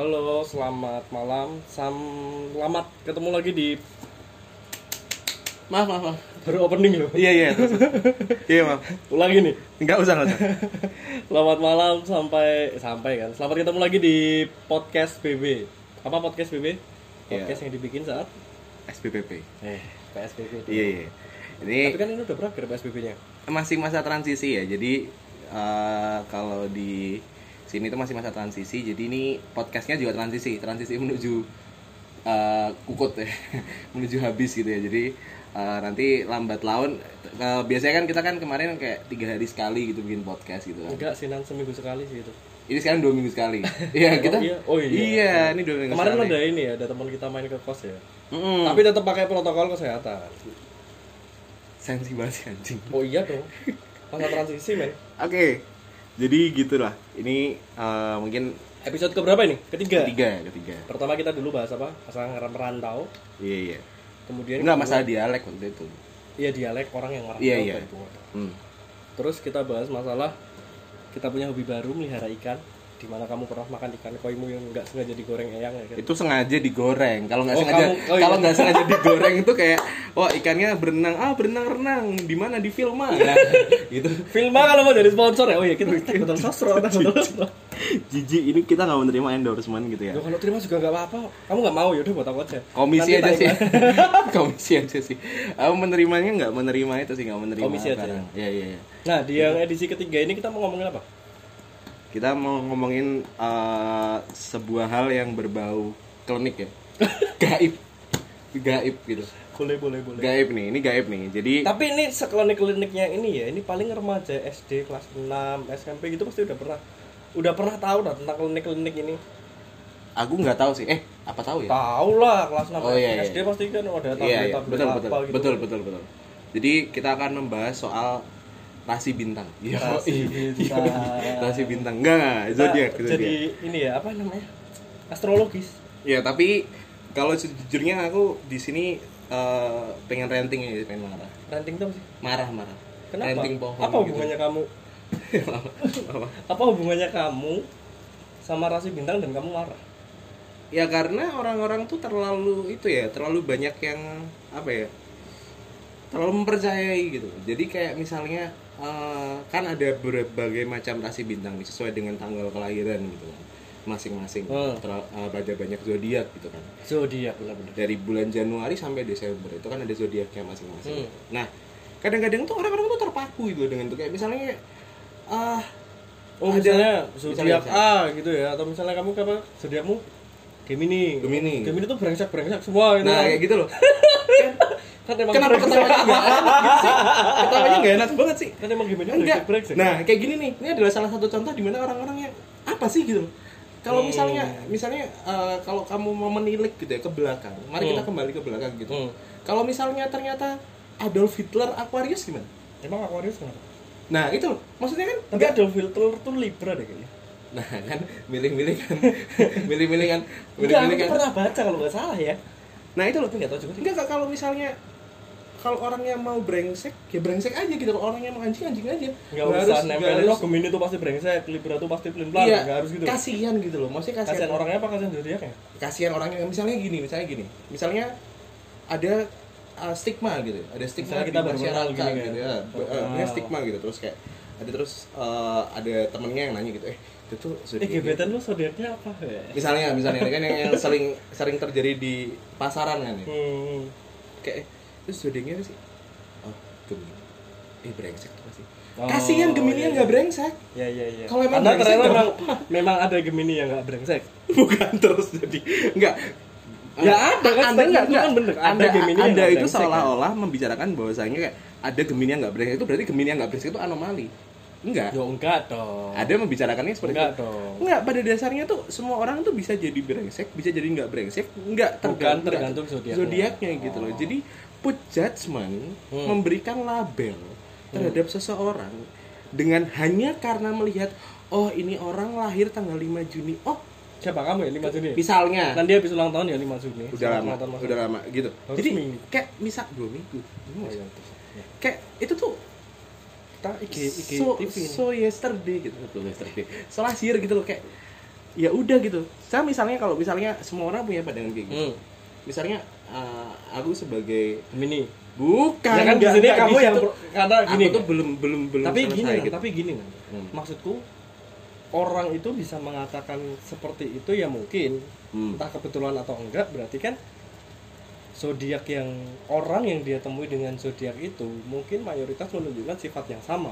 Halo, selamat malam. Selamat ketemu lagi di Maaf, maaf, maaf. baru opening loh. Iya, iya. terus. Iya, maaf. Ulangi nih. Enggak usah, enggak usah. Selamat malam sampai sampai kan. Selamat ketemu lagi di podcast BB. Apa podcast BB? Podcast yang dibikin saat SPPP. eh PSBB. Iya, iya. Ini Tapi kan ini udah berakhir PSBB-nya. masih masa transisi ya. Jadi eh, kalau di sini tuh masih masa transisi. Jadi ini podcastnya juga transisi, transisi menuju eh, kukut ya, menuju habis gitu ya. Jadi eh, nanti lambat laun. eh, biasanya kan kita kan kemarin kayak tiga hari sekali gitu bikin podcast gitu kan. Enggak sih, seminggu sekali sih itu. Ini sekarang dua minggu sekali. Iya kita. iya? Oh, iya. Iya, ini dua minggu Kemarin sekali. ada ini ya, ada teman kita main ke kos ya. Mm-mm. Tapi tetap pakai protokol kesehatan. sensi banget sih anjing. Oh iya dong. Masa transisi, men. Oke, jadi gitulah. Ini eh, mungkin Episode keberapa ini? Ketiga. ketiga, ketiga. Pertama kita dulu bahas apa? Masalah merantau. Iya iya. Kemudian kedua- masalah dialek waktu itu. Iya dialek orang yang merantau Iya, iya. itu. Hmm. Terus kita bahas masalah kita punya hobi baru melihara ikan. Di mana kamu pernah makan ikan koimu yang nggak sengaja digoreng eyang ya kan? Itu sengaja digoreng. Kalau nggak Oh, sengaja, kamu- oh, iya. kalau nggak sengaja digoreng itu kayak, wah ikannya berenang, ah berenang renang, di mana di film ah, Nah, gitu. Filma kalau mau jadi sponsor ya, oh iya kita kita betul kita. Jijik ini kita nggak menerima endorsement gitu ya. Loh, kalau terima juga nggak apa-apa. Kamu nggak mau ya udah buat aku aja. Komisi Nanti aja sih. Komisi aja sih. Aku menerimanya nggak menerima itu sih nggak menerima. Komisi aja. Iya iya. iya. Nah di yang edisi ketiga ini kita mau ngomongin apa? Kita mau ngomongin eh, sebuah hal yang berbau klinik ya. gaib. Gaib gitu. Boleh boleh boleh. Gaib nih, ini gaib nih. Jadi Tapi ini seklinik-kliniknya ini ya, ini paling remaja SD kelas 6, SMP gitu pasti udah pernah udah pernah tahu dah tentang klinik-klinik ini. aku nggak tahu sih. Eh, apa tahu ya? Tahu lah kelas 6 Oh, iya, SD iya. pasti kan ada tablet Iya, iya. tablet Betul, apa betul. gitu. Betul, betul, betul. Jadi kita akan membahas soal rasi bintang. Iya, Rasi bintang. Rasi bintang. Enggak, Zodiak, jadi zodiak. ini ya, apa namanya? Astrologis. Ya, tapi kalau sejujurnya aku di sini eh, pengen ranting ya, pengen marah. Ranting tuh sih? Marah, marah. Kenapa? Ranting pohon. apa gitu. hubungannya kamu? Apa? Apa hubungannya kamu sama rasi bintang dan kamu marah? Ya karena orang-orang tuh terlalu itu ya, terlalu banyak yang apa ya? Terlalu mempercayai gitu. Jadi kayak misalnya eh, kan ada berbagai macam rasi bintang nih sesuai dengan tanggal kelahiran gitu kan. Masing-masing. Hmm. Ter- ada banyak zodiak gitu kan. Zodiak benar-benar. Dari bulan Januari sampai Desember itu kan ada zodiaknya masing-masing. Hmm. Nah, kadang-kadang tuh orang-orang tuh terpaku gitu dengan tuh kayak misalnya ah Oh, ada- misalnya zodiak A gitu ya atau misalnya kamu apa? Zodiakmu Gemini. Gemini. Gemini tuh brengsek-brengsek semua gitu. Nah, kan. kayak gitu loh. kan emang Kenapa ketawanya nggak enak gitu sih? Ketawanya nggak enak banget sih. Kan emang Gemini Enggak. brengsek-brengsek. Nah, kayak gini nih. Ini adalah salah satu contoh di mana orang-orang yang apa sih gitu. Kalau Hmm. misalnya misalnya eh, kalau kamu mau menilik gitu ya ke belakang. Mari kita Hmm. kembali ke belakang gitu. Hmm. Kalau misalnya ternyata Adolf Hitler Aquarius gimana? Emang Aquarius kenapa? Nah, itu loh. Maksudnya kan Tapi ada filter tuh Libra deh kayaknya. Nah, kan milih-milih kan. milih-milih kan. Enggak, Milih-milih kan. pernah baca kalau nggak salah ya. Nah, itu loh. Nggak tahu juga. Enggak kalau misalnya kalau orangnya mau brengsek, ya brengsek aja gitu. Kalau orangnya mau anjing, anjing aja. Nggak Nggak usah harus- nempelin nggak oh Gemini tuh pasti brengsek, Libra tuh pasti pelin-pelan, Iya, nggak harus gitu. Kasihan gitu loh. Maksudnya kasihan, Kasihan orangnya apa kasihan zodiaknya? Kasihan orangnya. Misalnya gini, misalnya gini. Misalnya ada uh, stigma gitu. Ada stigma Misalnya di kita kenal masyarakat gini kan. gitu ya. Oh. Uh, punya stigma gitu terus kayak ada terus uh, ada temennya yang nanya gitu, eh itu tuh Eh gebetan lu zodiaknya apa ya? misalnya misalnya kan yang, yang sering sering terjadi di pasaran kan ya Hmm. kayak itu zodiaknya apa sih oh Gemini eh brengsek tuh pasti Oh, kasihan Gemini yang iya, nggak brengsek Ya ya ya. Kalau emang Karena brengsek, memang, memang ada Gemini yang nggak brengsek. bukan terus jadi enggak Ya ada kan, anda enggak itu enggak kan bener. Ada anda, Gemini yang anda itu brengsek, kan? seolah-olah membicarakan bahwasanya kayak ada Gemini yang nggak brengsek itu berarti Gemini yang nggak brengsek itu anomali enggak Yo enggak dong. ada membicarakannya seperti enggak itu dong. Enggak, pada dasarnya tuh semua orang tuh bisa jadi brengsek, bisa jadi nggak brengsek, enggak Bukan tergantung, tergantung zodiaknya. zodiaknya gitu loh. Oh. Jadi put judgment Hmm. memberikan label terhadap seseorang dengan hanya karena melihat oh ini orang lahir tanggal 5 Juni. Oh, Siapa kamu ya 5 Juni? misalnya Kan dia habis ulang tahun ya 5 Juni. udah lama, tahun, udah lama gitu. Harus Jadi seminggu. kayak misal dua minggu. Oh, iya. Ya. Kayak itu tuh Kita IG IG so, TV so yesterday gitu so yesterday so last year gitu loh kayak ya udah gitu saya misalnya kalau misalnya semua orang punya pandangan kayak gitu Hmm. misalnya uh, aku sebagai Gemini. bukan Ya kan di sini kamu yang pro- karena gini. aku tuh belum belum belum tapi gini, gitu. tapi gini kan. Hmm. Maksudku orang itu bisa mengatakan seperti itu ya mungkin Hmm. entah kebetulan atau enggak berarti kan zodiak yang orang yang dia temui dengan zodiak itu mungkin mayoritas menunjukkan sifat yang sama.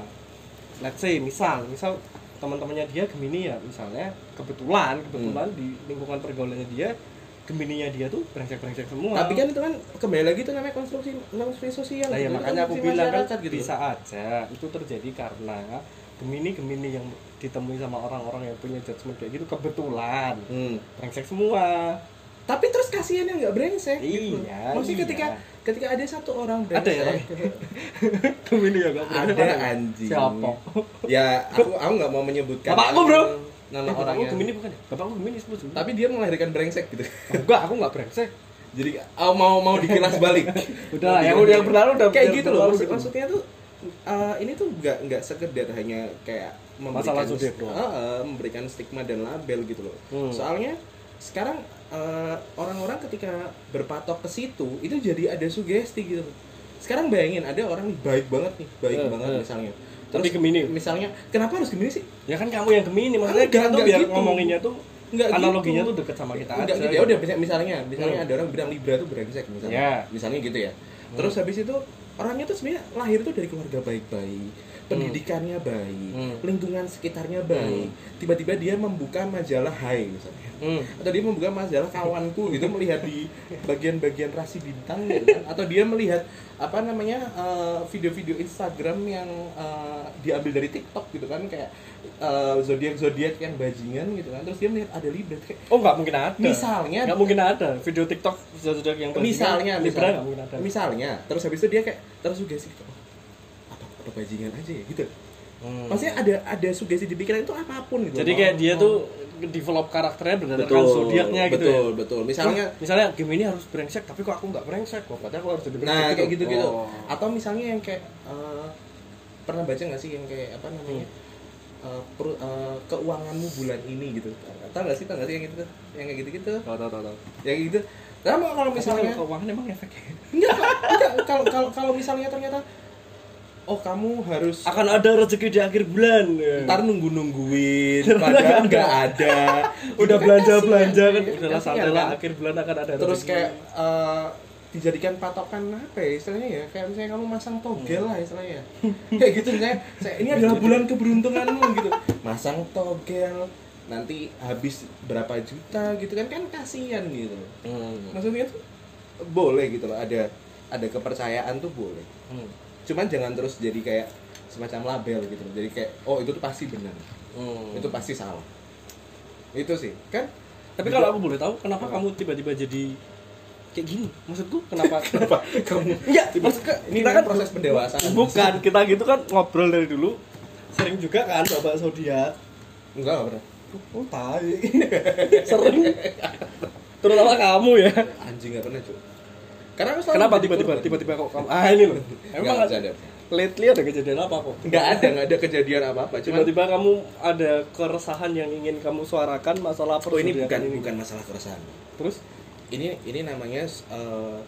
Let's say misal, misal teman-temannya dia Gemini ya misalnya kebetulan kebetulan di lingkungan pergaulannya dia Gemininya dia tuh brengsek-brengsek semua. tapi kan itu kan kembali lagi itu namanya konstruksi konstruksi sosial Nah, ya gitu. makanya aku bilang kan gitu. bisa aja itu terjadi karena Gemini-Gemini yang ditemui sama orang-orang yang punya judgement kayak gitu kebetulan Hmm. brengsek semua. tapi terus kasihan yang nggak brengsek gitu. Iya, maksudnya iya. ketika ketika ada satu orang Ada ya, brengsek Gemini ya gak ada anjing Siapa? ya aku aku nggak mau menyebutkan Bapakku, bro. Nama Eh, bapakku orangnya Gemini bukan ya? Bapakku Gemini sebut tapi dia melahirkan brengsek gitu enggak, aku enggak brengsek. jadi oh, mau mau dikilas balik Udah lah, yang udah yang berlalu udah kayak gitu loh maksud, gitu. maksudnya tuh uh, ini tuh nggak nggak sekedar hanya kayak Masalah zodiak doang. uh, uh, memberikan stigma dan label gitu loh Hmm. soalnya sekarang uh, orang-orang ketika berpatok ke situ itu jadi ada sugesti gitu sekarang bayangin ada orang baik banget nih baik Eh, banget eh. misalnya Tapi Gemini. misalnya kenapa harus Gemini sih Ya kan kamu yang Gemini maksudnya Enggak, kita tuh biar gitu. ngomonginnya tuh Enggak analoginya gitu. tuh deket sama kita Enggak aja. gitu ya udah mis- misalnya misalnya Hmm. ada orang bilang Libra tuh brengsek misalnya Ya. misalnya gitu ya terus habis itu orangnya tuh sebenarnya lahir tuh dari keluarga baik-baik pendidikannya baik Hmm. lingkungan sekitarnya baik. Tiba-tiba dia membuka majalah Hai misalnya. Hmm. atau dia membuka majalah kawanku gitu melihat di bagian-bagian rasi bintang gitu kan. Atau dia melihat apa namanya eh, video-video Instagram yang eh, diambil dari TikTok gitu kan. Kayak eh, zodiak zodiak yang bajingan gitu kan. Terus dia melihat ada Libra kayak Oh nggak mungkin ada. Misalnya- nggak mungkin ada video TikTok zodiak yang bajingan, misalnya Libra misalnya, nggak mungkin ada. misalnya. Terus habis itu dia kayak tersugesti gitu oh, apa apa bajingan aja ya gitu. Hmm. maksudnya ada ada sugesti di pikiran itu apa pun gitu Jadi kayak dia mau- tuh develop karakternya berdasarkan betul zodiaknya gitu betul ya. betul misalnya misalnya game ini harus brengsek tapi kok aku nggak brengsek? Kok berarti aku harus jadi brengsek nah kayak gitu gitu Oh. atau misalnya yang kayak eh, pernah baca nggak sih yang kayak apa namanya? Eh, peru- eh, keuanganmu bulan ini gitu. Tahu nggak sih tahu nggak sih yang gitu yang kayak gitu gitu Tahu, tahu, tahu, tahu. yang kayak gitu. Kenapa kalau misalnya keuangan emang efek enggak enggak. Kalau kalau kalau misalnya ternyata oh kamu harus akan ada rezeki di akhir bulan ya. ntar nunggu nungguin padahal nggak ada udah Kan belanja kasihan, belanja kan gitu. udah lah Kasihan, santai lah kan? akhir bulan akan ada terus rezeki. kayak eh, dijadikan patokan apa ya istilahnya ya kayak misalnya kamu masang togel lah istilahnya kayak gitu misalnya saya, ini adalah bulan keberuntunganmu gitu masang togel nanti habis berapa juta gitu kan kan kasihan gitu Hmm. maksudnya tuh boleh gitu loh ada ada kepercayaan tuh boleh Hmm. Cuman jangan terus jadi kayak semacam label gitu. Jadi kayak oh itu tuh pasti benar. Hmm. itu pasti salah. Itu sih. Kan tapi kalau aku boleh tahu kenapa kamu tiba-tiba jadi kayak gini? Maksudku kenapa? Kenapa kamu Enggak, Tiba- maksudnya ini kita kan proses pendewasaan. Bukan kita gitu kan ngobrol dari dulu. Sering juga kan bapak zodiak enggak enggak pernah. Oh tai. Sering. Terutama kamu ya. Anjing nggak pernah cuy karena aku kenapa tiba-tiba tiba-tiba kok kamu ah ini loh. Emang ada lately ada. Kejadian apa kok? Nggak ada nggak ada kejadian apa apa cuman tiba-tiba kamu ada keresahan yang ingin kamu suarakan masalah oh ini bukan bukan masalah keresahan. Terus? Ini ini namanya eh,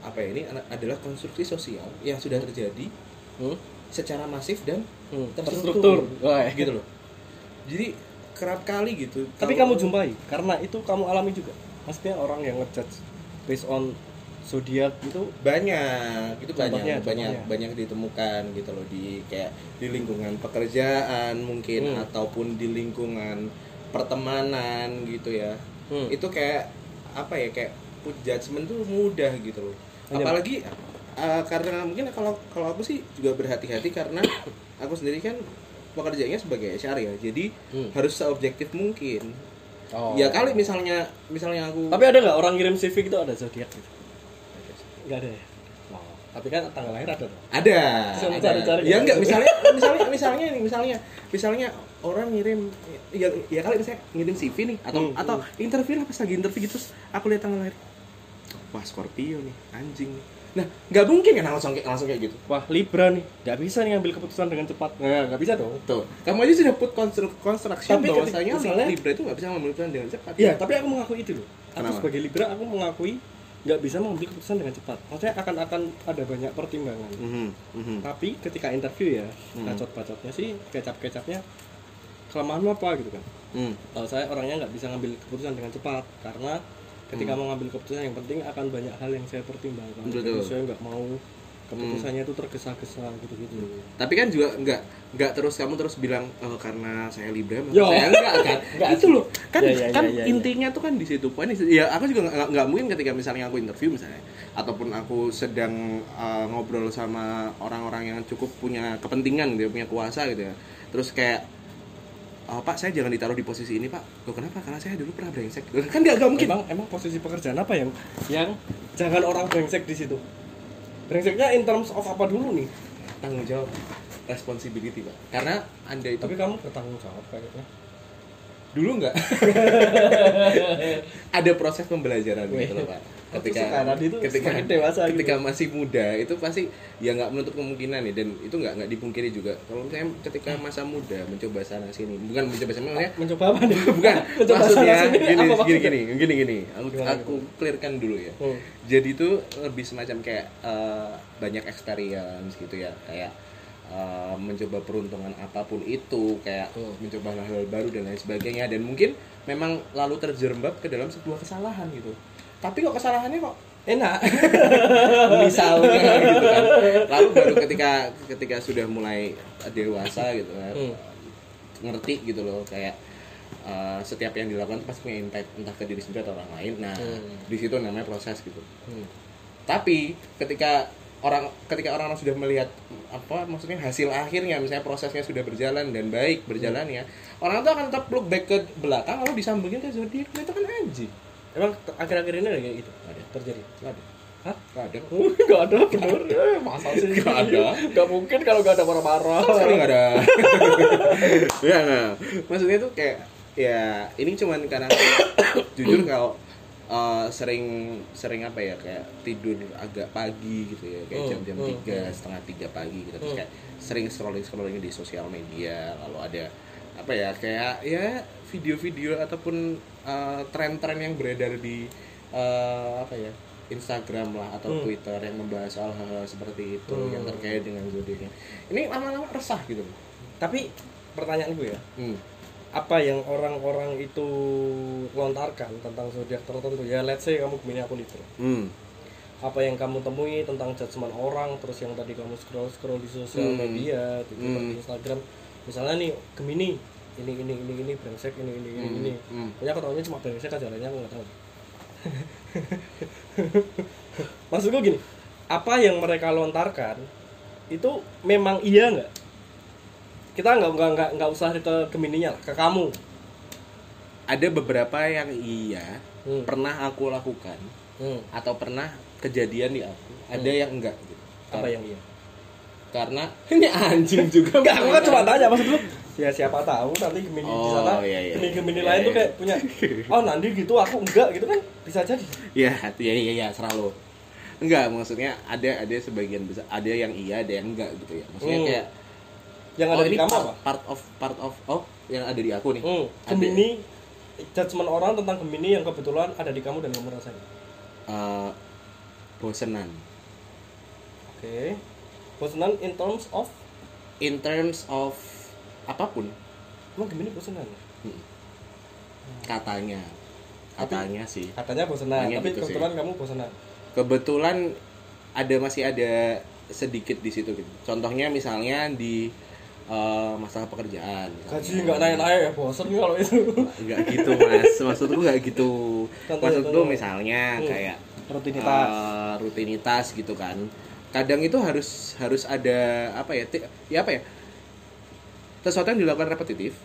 apa ya? Ini adalah konstruksi sosial yang sudah terjadi hmm? secara masif dan Hmm, terstruktur gitu loh. Jadi kerap kali gitu tapi kamu jumpai karena itu kamu alami juga. Maksudnya orang yang ngejudge based on zodiak itu banyak itu Contohnya, banyak banyak contohnya. banyak ditemukan gitu loh di kayak di lingkungan pekerjaan mungkin Hmm. ataupun di lingkungan pertemanan gitu ya Hmm. itu kayak apa ya kayak put judgment tuh mudah gitu loh Hanya- apalagi uh, karena mungkin kalau kalau aku sih juga berhati-hati karena aku sendiri kan pekerjaannya sebagai HR ya jadi Hmm. harus seobjektif mungkin oh. ya kali misalnya misalnya aku tapi ada nggak orang kirim CV itu ada zodiak gitu nggak ada ya oh. tapi kan tanggal lahir ada dong ada, Sama ada. cari-cari ya gitu. enggak misalnya misalnya misalnya nih misalnya misalnya orang ngirim ya, ya kali misalnya ngirim CV nih atau Hmm, atau interview lah pas lagi interview gitu terus aku lihat tanggal lahir wah Scorpio nih anjing nih nah nggak mungkin kan langsung kayak langsung kayak gitu wah Libra nih nggak bisa nih ngambil keputusan dengan cepat nggak nggak bisa dong tuh kamu aja sudah put constru- construction Tapi bahwasanya misalnya- Libra itu nggak bisa mengambil keputusan dengan cepat Iya, tapi aku mengakui itu loh. Aku Kenapa? sebagai Libra, aku mengakui nggak bisa mengambil keputusan dengan cepat. Maksudnya akan akan ada banyak pertimbangan. Mhm, mhm. Tapi ketika interview ya, Hmm. bacot-bacotnya sih, kecap-kecapnya kelemahanmu apa gitu kan. Hmm. Kalau saya orangnya nggak bisa ngambil keputusan dengan cepat karena ketika Hmm. mau ngambil keputusan yang penting akan banyak hal yang saya pertimbangkan. Betul. Jadi saya nggak mau keputusannya itu tergesa-gesa gitu-gitu. tapi kan juga nggak nggak terus kamu terus bilang oh, karena saya libra Yo. saya enggak kan Nggak itu loh kan Ya, ya, kan ya, ya, ya. intinya tuh kan di situ poin ya aku juga nggak nggak mungkin ketika misalnya aku interview misalnya ataupun aku sedang uh, ngobrol sama orang-orang yang cukup punya kepentingan gitu ya, punya kuasa gitu ya terus kayak "Oh, Pak, saya jangan ditaruh di posisi ini, Pak. Loh, kenapa? Karena saya dulu pernah brengsek. Kan nggak mungkin. Emang emang posisi pekerjaan apa yang yang jangan orang brengsek di situ? Brengseknya in terms of apa dulu nih? Tanggung jawab, responsibility, Pak. Karena Anda itu Tapi kamu bertanggung jawab kayaknya. Dulu nggak? Ada proses pembelajaran gitu loh pak. Ketika itu ketika dewasa gitu. ketika masih muda itu pasti ya nggak menutup kemungkinan ya dan itu nggak nggak dipungkiri juga. Kalau misalnya ketika masa muda mencoba sana sini bukan mencoba sana maksudnya Mencoba apa nih? bukan Mencoba maksudnya sana sini, gini, gini gini gini gini. Aku, Gimana, aku clearkan dulu ya. Hmm. jadi itu lebih semacam kayak eh, banyak experience gitu ya kayak eh, mencoba peruntungan apa pun itu kayak Hmm. mencoba hal-hal baru dan lain sebagainya dan mungkin memang lalu terjerembab ke dalam sebuah kesalahan gitu tapi kok kesalahannya kok Enak. misalnya gitu kan lalu baru ketika ketika sudah mulai dewasa gitu kan Hmm. ngerti gitu loh kayak uh, setiap yang dilakukan pasti punya impact entah ke diri sendiri atau orang lain nah Hmm. di situ namanya proses gitu Hmm. tapi ketika orang ketika orang sudah melihat apa maksudnya hasil akhirnya misalnya prosesnya sudah berjalan dan baik berjalan ya orang itu akan tetap look back ke belakang lalu disambungin ke zodiak nah, itu kan anjing Emang akhir-akhir ini ada kayak gitu? Ada. Terjadi? Nggak ada Hah? Nggak ada Gak ada, bener. Eh, Masa sih? Nggak ada. Gak mungkin kalau gak ada marah-marah. Sama sekali nggak ada ya nggak maksudnya tuh kayak ya ini cuman karena jujur kalau uh, sering sering apa ya kayak tidur agak pagi gitu ya kayak Hmm, jam-jam hmm, tiga setengah tiga pagi gitu terus Hmm. kayak sering scrolling scrolling di sosial media lalu ada apa ya kayak ya video-video ataupun uh, tren-tren yang beredar di uh, apa ya Instagram lah atau Hmm. Twitter yang membahas soal hal-hal seperti itu Hmm. yang terkait dengan zodiaknya ini lama-lama resah gitu Tapi pertanyaan gue ya, hmm. Apa yang orang-orang itu lontarkan tentang zodiak tertentu ya let's say kamu Gemini aku Libra Hmm. apa yang kamu temui tentang judgement orang terus yang tadi kamu scroll scroll di sosial Hmm. media di Twitter, Hmm. di Instagram misalnya nih Gemini ini ini ini ini brengsek ini ini ini Hmm. ini Hmm. punya aku tahunya cuma brengsek aja lainnya aku nggak tahu maksud gue gini apa yang mereka lontarkan itu memang iya nggak kita nggak nggak nggak nggak usah ke Gemininya lah, ke kamu ada beberapa yang iya Hmm. pernah aku lakukan Hmm. atau pernah kejadian di aku ada yang enggak gitu apa yang iya karena ini anjing juga Enggak, aku kan cuma tanya maksud lu. Ya siapa tahu nanti Gemini di Oh, sana, iya, iya. Gemini Gemini Iya, lain iya. tuh kayak punya, oh nanti gitu aku enggak gitu kan bisa jadi. ya iya iya iya selalu enggak maksudnya ada ada sebagian besar ada yang iya ada yang enggak gitu ya maksudnya Hmm. kayak Yang oh, ada di kamu part, apa? part of part of oh yang ada di aku nih Hmm. Gemini, judgement orang tentang Gemini yang kebetulan ada di kamu dan kamu rasain. Eh, bosenan Oke. Bosenan in terms of, in terms of apa pun emang Gemini bosenan? Hmm. katanya katanya sih Katanya bosenan, Katanya tapi gitu sih. kebetulan kamu bosenan. kebetulan ada masih ada sedikit di situ gitu. Contohnya misalnya di eh, masalah pekerjaan. Gaji nggak naik-naik ya bosen nih kalau itu. Nggak gitu mas, maksudku nggak gitu. Contohnya, Maksudku misalnya Hmm. kayak Rutinitas. eh, rutinitas gitu kan. Kadang itu harus harus ada apa ya? Ya apa ya? Sesuatu yang dilakukan repetitif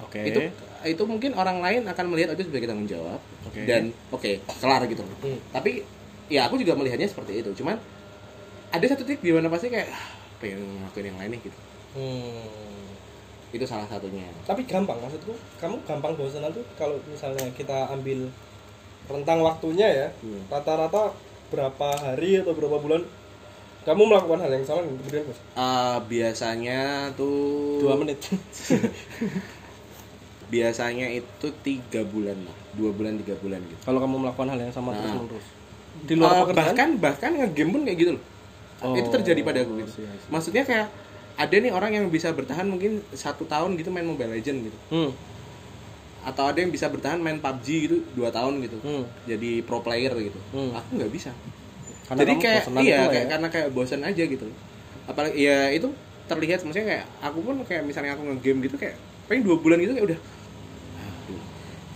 Oke. itu itu mungkin orang lain akan melihat itu sebagai tanggung jawab Oke. dan oke kelar gitu. Hmm. Tapi ya aku juga melihatnya seperti itu. Cuman ada satu titik di mana pasti kayak "Ah, pengen ngelakuin yang lain nih gitu. Hmm. Itu salah satunya. tapi gampang maksudku kamu gampang bosan tuh kalau misalnya kita ambil rentang waktunya ya Hmm. rata-rata berapa hari atau berapa bulan kamu melakukan hal yang sama kemudian bosan Eh, biasanya tuh dua menit. Biasanya itu tiga bulan lah dua bulan tiga bulan gitu. Kalau kamu melakukan hal yang sama Nah. terus menerus di luar pekerjaan? bahkan bahkan ngegame pun kayak gitu loh. Oh, itu terjadi pada aku gitu. Maksudnya kayak ada nih orang yang bisa bertahan mungkin satu tahun gitu main Mobile Legend gitu hmm. atau ada yang bisa bertahan main PUBG gitu dua tahun gitu Hmm. jadi pro player gitu Hmm. aku nggak bisa Karena jadi kayak iya kayak ya. karena kayak bosan aja gitu apalagi ya itu terlihat maksudnya kayak aku pun kayak misalnya aku ngegame gitu kayak pengen dua bulan gitu kayak udah aduh.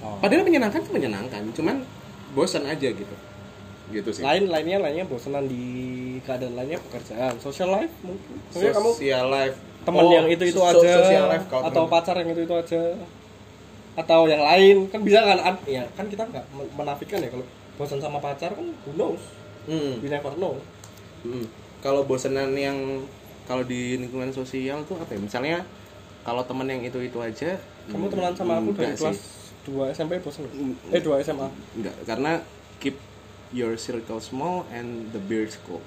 Oh. padahal menyenangkan tuh menyenangkan cuman bosan aja gitu gitu sih lain lainnya lainnya bosanan di keadaan lainnya pekerjaan social life mungkin Maksudnya kamu Social life teman Oh, yang itu itu so- aja social life atau temen. pacar yang itu itu aja atau yang lain kan bisa kan ya kan kita nggak men- menafikan ya kalau bosan sama pacar kan who knows Hmm. we never know Mm. Kalau bosenan yang kalau di lingkungan sosial tuh apa ya? Misalnya kalau temen yang itu itu aja. kamu temenan sama aku dari kelas. 2 SMP bosan Mm, eh 2 SMA Enggak, karena keep your circle small and the beer scope.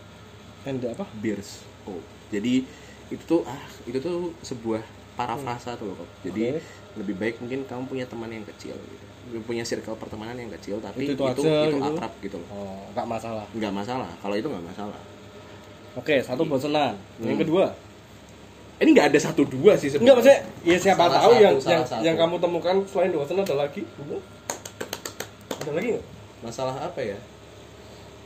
and apa Beer scope. Jadi itu tuh ah itu tuh sebuah parafrasa tuh loh. Kok. Jadi Oke. lebih baik mungkin kamu punya teman yang kecil gitu. punya circle pertemanan yang kecil tapi Itu-itu itu aja itu, gitu. akrab gitu loh. oh nggak masalah Nggak masalah. Kalau itu nggak masalah. oke satu bosanan yang Hmm. kedua Ini nggak ada satu dua sih enggak maksudnya ya siapa Salah tahu satu, yang salah yang, satu. yang kamu temukan selain bosan ada lagi ada lagi nggak Masalah apa ya?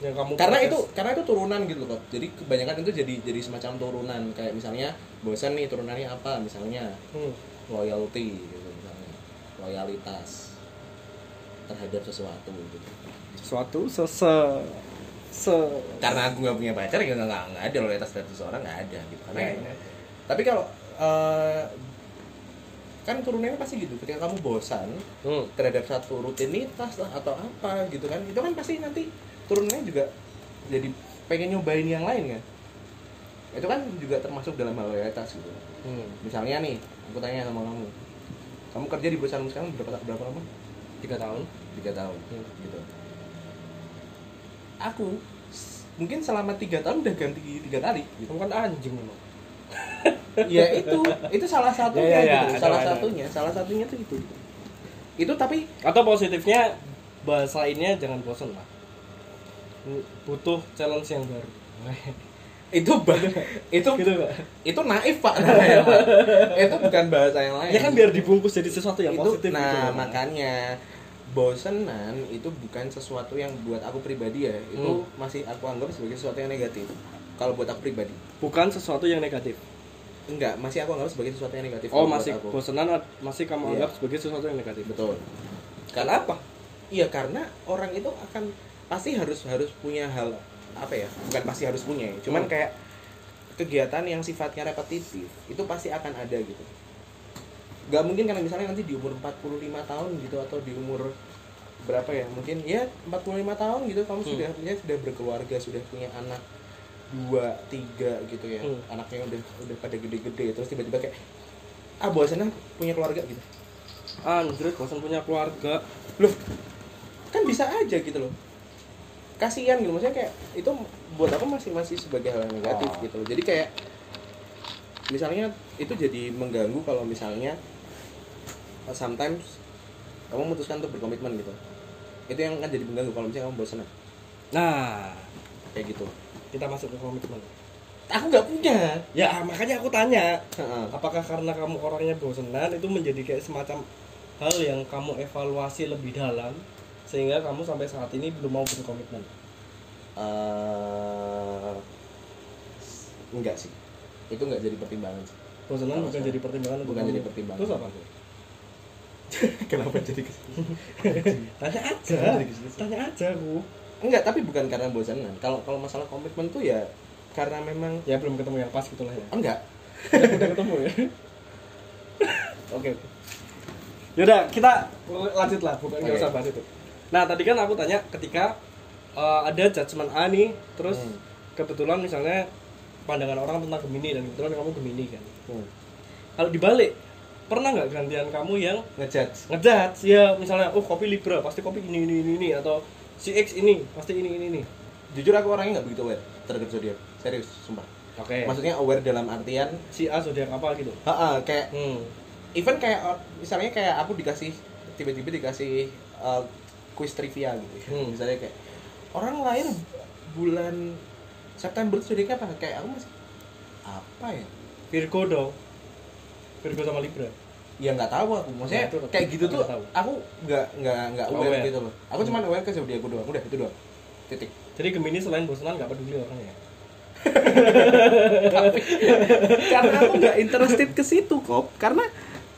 Yang kamu karena proses? itu karena itu turunan gitu loh jadi kebanyakan itu jadi jadi semacam turunan. Kayak misalnya bosan nih turunannya apa misalnya. Hmm. loyalty gitu misalnya. Loyalitas terhadap sesuatu gitu. Sesuatu se se, karena aku nggak punya pacar ya nggak nggak ada loyalitas terhadap seseorang nggak ada gitu. Karena tapi kalau eh, kan turunannya pasti gitu. Ketika kamu bosan hmm. terhadap satu rutinitas lah atau apa gitu kan itu kan pasti nanti turunannya juga jadi pengen nyobain yang lain kan? Itu kan juga termasuk dalam hal loyalitas gitu. Hmm. misalnya nih aku tanya sama kamu kamu kerja di perusahaan sekarang berapa berapa lama? Tiga tahun. Tiga tahun Hmm. gitu. Aku mungkin selama tiga tahun udah ganti tiga kali gitu. Kamu kan anjing memang. Ya itu itu salah satunya Ya, ya, ya, gitu. Ada, salah ada. satunya salah satunya tuh itu itu tapi atau positifnya bahasainnya jangan bosan lah butuh challenge yang baru itu bah itu gitu itu naif pak namanya, Pak. itu bukan bahasa yang lain ya kan biar dibungkus jadi sesuatu yang itu positif nah gitu. makanya bosenan itu bukan sesuatu yang buat aku pribadi ya itu Hmm. masih aku anggap sebagai sesuatu yang negatif kalau buat aku pribadi bukan sesuatu yang negatif enggak masih aku anggap sebagai sesuatu yang negatif oh masih aku. bosanan masih kamu Iya. anggap sebagai sesuatu yang negatif betul karena apa iya karena orang itu akan pasti harus harus punya hal apa ya bukan pasti harus punya ya cuman Hmm. kayak kegiatan yang sifatnya repetitif itu pasti akan ada gitu nggak mungkin karena misalnya nanti di umur 45 tahun gitu atau di umur berapa ya mungkin ya 45 tahun gitu kamu Hmm. sudah ya, sudah berkeluarga sudah punya anak dua tiga gitu ya Hmm. anaknya udah udah pada gede-gede terus tiba-tiba kayak ah bosan ah punya keluarga gitu anjir bosan punya keluarga loh kan bisa aja gitu loh kasihan gitu. Maksudnya kayak itu buat aku masih masih sebagai hal yang negatif Oh. gitu. Loh jadi kayak misalnya itu jadi mengganggu kalau misalnya uh, sometimes kamu memutuskan untuk berkomitmen gitu. Itu yang akan jadi mengganggu kalau misalnya kamu bosan nah. Kayak gitu. Kita masuk ke komitmen. Aku nggak punya. Ya makanya aku tanya apakah karena kamu orangnya bosenan itu menjadi kayak semacam hal yang kamu evaluasi lebih dalam sehingga kamu sampai saat ini belum mau berkomitmen? Eh, enggak sih. Itu nggak jadi pertimbangan sih. Bosenan bukan jadi pertimbangan bukan kamu. jadi pertimbangan. terus apa? Kenapa jadi ke tanya aja. Tanya aja aku enggak tapi bukan karena bosanan. Kalau kalau masalah komitmen tuh ya karena memang ya belum ketemu yang pas gitu lah ya. Enggak. Udah ketemu ya? Oke oke. Yaudah kita lanjut lah bukan nggak Oke. usah bahas itu nah tadi kan aku tanya ketika eh, ada judgement A nih terus Hmm. kebetulan misalnya pandangan orang tentang Gemini dan kebetulan kamu Gemini kan hmm. kalau dibalik pernah nggak gantian kamu yang ngejudge ngejudge ya misalnya oh kopi Libra pasti kopi ini ini ini, ini atau si X ini pasti ini ini ini jujur aku orangnya nggak begitu aware terhadap zodiak serius sumpah Oke. maksudnya aware dalam artian si A zodiak apa gitu? ha kayak Hmm. even kayak uh, misalnya kayak aku dikasih tiba-tiba dikasih uh, quiz trivia gitu Hmm. misalnya kayak orang lahir bulan September tuh zodiaknya apa kayak aku masih apa ya Virgo dong. Virgo sama Libra. ya nggak tahu aku maksudnya Nah, itu kayak gitu aku tuh tahu. aku nggak nggak nggak aware, Aware. gitu loh aku cuma aware ke zodiakku doang udah itu doang titik Jadi Gemini selain bosanan nggak peduli orangnya. karena aku nggak interested ke situ kok karena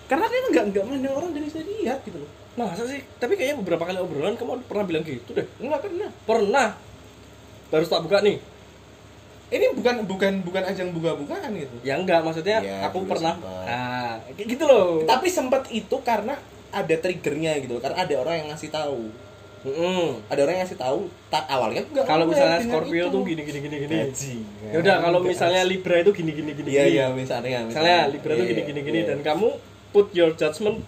karena kan nggak nggak mandang orang dari zodiak gitu loh masa sih? Tapi kayaknya beberapa kali obrolan kamu pernah bilang gitu deh. nggak pernah Pernah. Baru tak buka nih. ini bukan bukan bukan ajang buka-bukaan gitu Ya enggak, maksudnya Iya, aku pernah. sempet. Nah, gitu loh. tapi sempat itu karena ada triggernya gitu loh. karena ada orang yang ngasih tahu Mm-mm. ada orang yang ngasih tahu tak awalnya aku nggak Kalau misalnya Scorpio itu. tuh gini gini gini gini. Ya udah kalau misalnya Libra itu gini gini gini. iya gini. iya misalnya Misalnya Libra itu Iya, gini gini gini iya. dan kamu put your judgment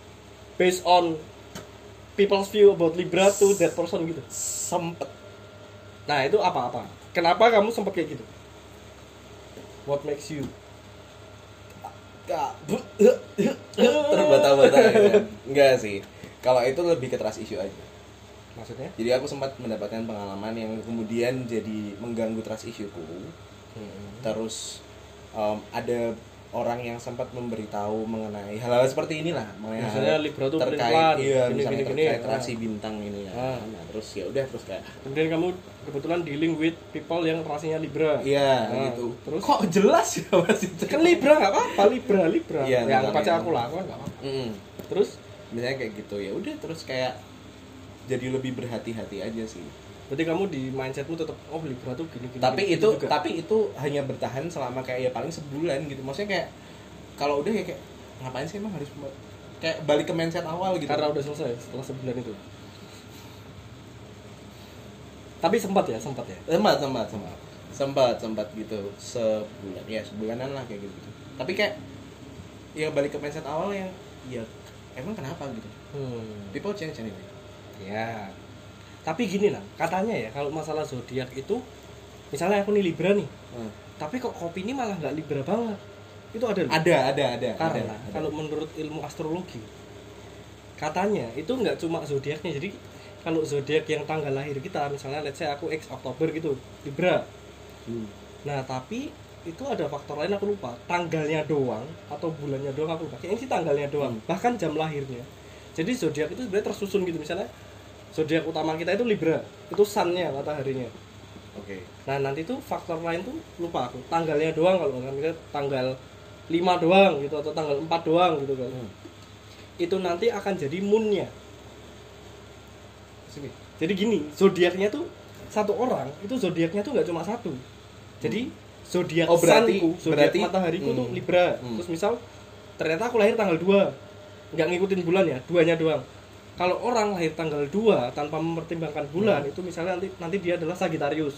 based on people's view about Libra to that person gitu. sempet Nah, itu apa-apa? Kenapa kamu sempat kayak gitu? What makes you? Terbata-bata gitu. enggak sih kalau itu lebih ke trust issue aja Maksudnya? jadi aku sempat mendapatkan pengalaman yang kemudian jadi mengganggu trust issueku terus em, ada orang yang sempat memberitahu mengenai hal-hal seperti inilah mengenai Misalnya hal Libra tuh terkait iya gini, misalnya gini, gini. terkait Ah. rasi bintang ini ya Ah. nah, terus ya udah terus kayak Kemudian kamu kebetulan dealing with people yang rasanya Libra. iya Ah, gitu terus? kok jelas ya mas itu Kan Libra nggak apa-apa, Libra, Libra. Iya, ya anggap aja aku lakukan nggak apa-apa. Mm. Terus misalnya kayak gitu ya udah terus kayak jadi lebih berhati-hati aja sih berarti kamu di mindsetmu tetap oh Libra tuh gini gini. tapi gini, itu juga. tapi itu hanya bertahan selama kayak ya paling sebulan gitu maksudnya kayak kalau udah ya kayak ngapain sih emang harus kayak balik ke mindset awal gitu karena udah selesai setelah sebulan itu. Tapi sempat ya, sempat ya. sempat sempat sempat sempat sempat gitu sebulan ya sebulanan lah kayak gitu, gitu tapi kayak ya balik ke mindset awal yang ya emang kenapa gitu Hmm. people change anyway Ya. Tapi gini lah, katanya ya kalau masalah zodiak itu misalnya aku nih Libra nih, Hmm. tapi kok kopi ini malah nggak Libra banget. Itu ada loh. ada ada ada Karena ada, ada. kalau menurut ilmu astrologi katanya itu nggak cuma zodiaknya. Jadi kalau zodiak yang tanggal lahir kita misalnya let's say aku X Oktober gitu, Libra. Hmm. Nah, tapi itu ada faktor lain aku lupa. Tanggalnya doang atau bulannya doang aku lupa. Kayaknya sih tanggalnya doang. Hmm. Bahkan jam lahirnya. Jadi zodiak itu sebenarnya tersusun gitu misalnya zodiak utama kita itu Libra. Itu sun-nya mataharinya. oke Nah, nanti tuh faktor lain tuh lupa aku. Tanggalnya doang kalau nggak misalnya tanggal 5 doang gitu atau tanggal 4 doang gitu kan. Hmm. Itu nanti akan jadi moon-nya. Sini. Jadi gini, zodiaknya tuh satu orang itu zodiaknya tuh nggak cuma satu. Jadi zodiak Oh, berarti- sunku, zodiak berarti- matahariku tuh hmm. Libra. Hmm. Terus misal ternyata aku lahir tanggal 2. Nggak ngikutin bulan ya, duanya doang. Kalau orang lahir tanggal 2 tanpa mempertimbangkan bulan, itu misalnya nanti nanti dia adalah Sagittarius.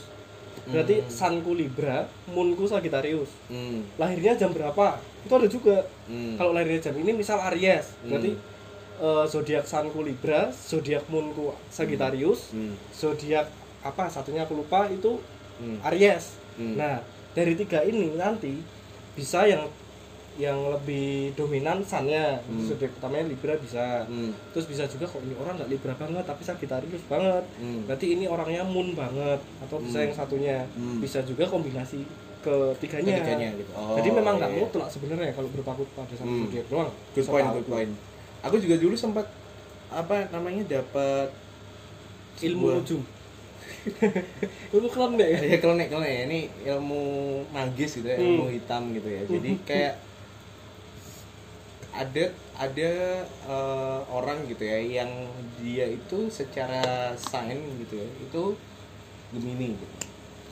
Berarti Hmm. sunku Libra, moonku Sagittarius. hmm. Lahirnya jam berapa? Itu ada juga. Hmm. Kalau lahirnya jam ini misal Aries, berarti Hmm. eh, zodiak sunku Libra, zodiak moonku Sagittarius, Hmm. zodiak apa satunya aku lupa itu Hmm. Aries. Hmm. Nah, dari tiga ini nanti bisa yang yang lebih dominan sunnya, Hmm. zodiak utamanya Libra bisa. Hmm. Terus bisa juga kok ini orang nggak Libra banget tapi Sagittarius banget. Hmm. Berarti ini orangnya Moon banget atau bisa Hmm. yang satunya. Hmm. Bisa juga kombinasi ketiganya. Ketiganya gitu. Oh, Jadi memang nggak iya, iya. mutlak sebenarnya kalau berpaku pada satu Hmm. zodiak doang. good point good aku. point aku juga dulu sempat apa namanya dapat Ilmu nujum. Ilmu klan deh ya. ya klenek klenek ini ilmu magis gitu ya Hmm. ilmu hitam gitu ya jadi kayak ada ada eh, orang gitu ya yang dia itu secara sign gitu ya itu Gemini gitu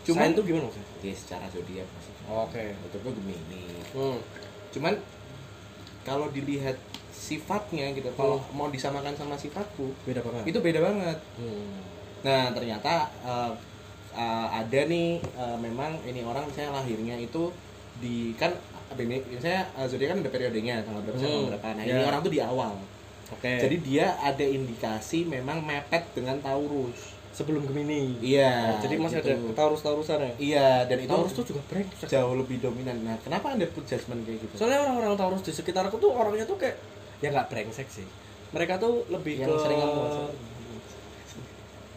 Cuman itu gimana maksudnya? ya secara zodiak maksudnya Oke. itu gue Gemini Hmm. cuman kalau dilihat sifatnya gitu kalau mau disamakan sama sifatku Beda banget. itu beda banget Hmm. Nah ternyata eh, eh, ada nih eh, memang ini orang misalnya lahirnya itu di kan ini misalnya eh, zodiak kan ada periodenya tanggal berapa sampai Hmm, berapa. Nah ya. ini orang tuh di awal. Oke. Jadi dia ada indikasi memang mepet dengan Taurus. sebelum Gemini Iya, Nah, jadi masih gitu. ada Taurus-Taurusan ya Iya, dan itu Taurus tuh juga brengsek jauh lebih dominan. Nah, kenapa Anda put judgment kayak gitu? soalnya orang-orang Taurus di sekitarku tuh orangnya tuh kayak ya nggak brengsek sih mereka tuh lebih yang ke sering ngomong.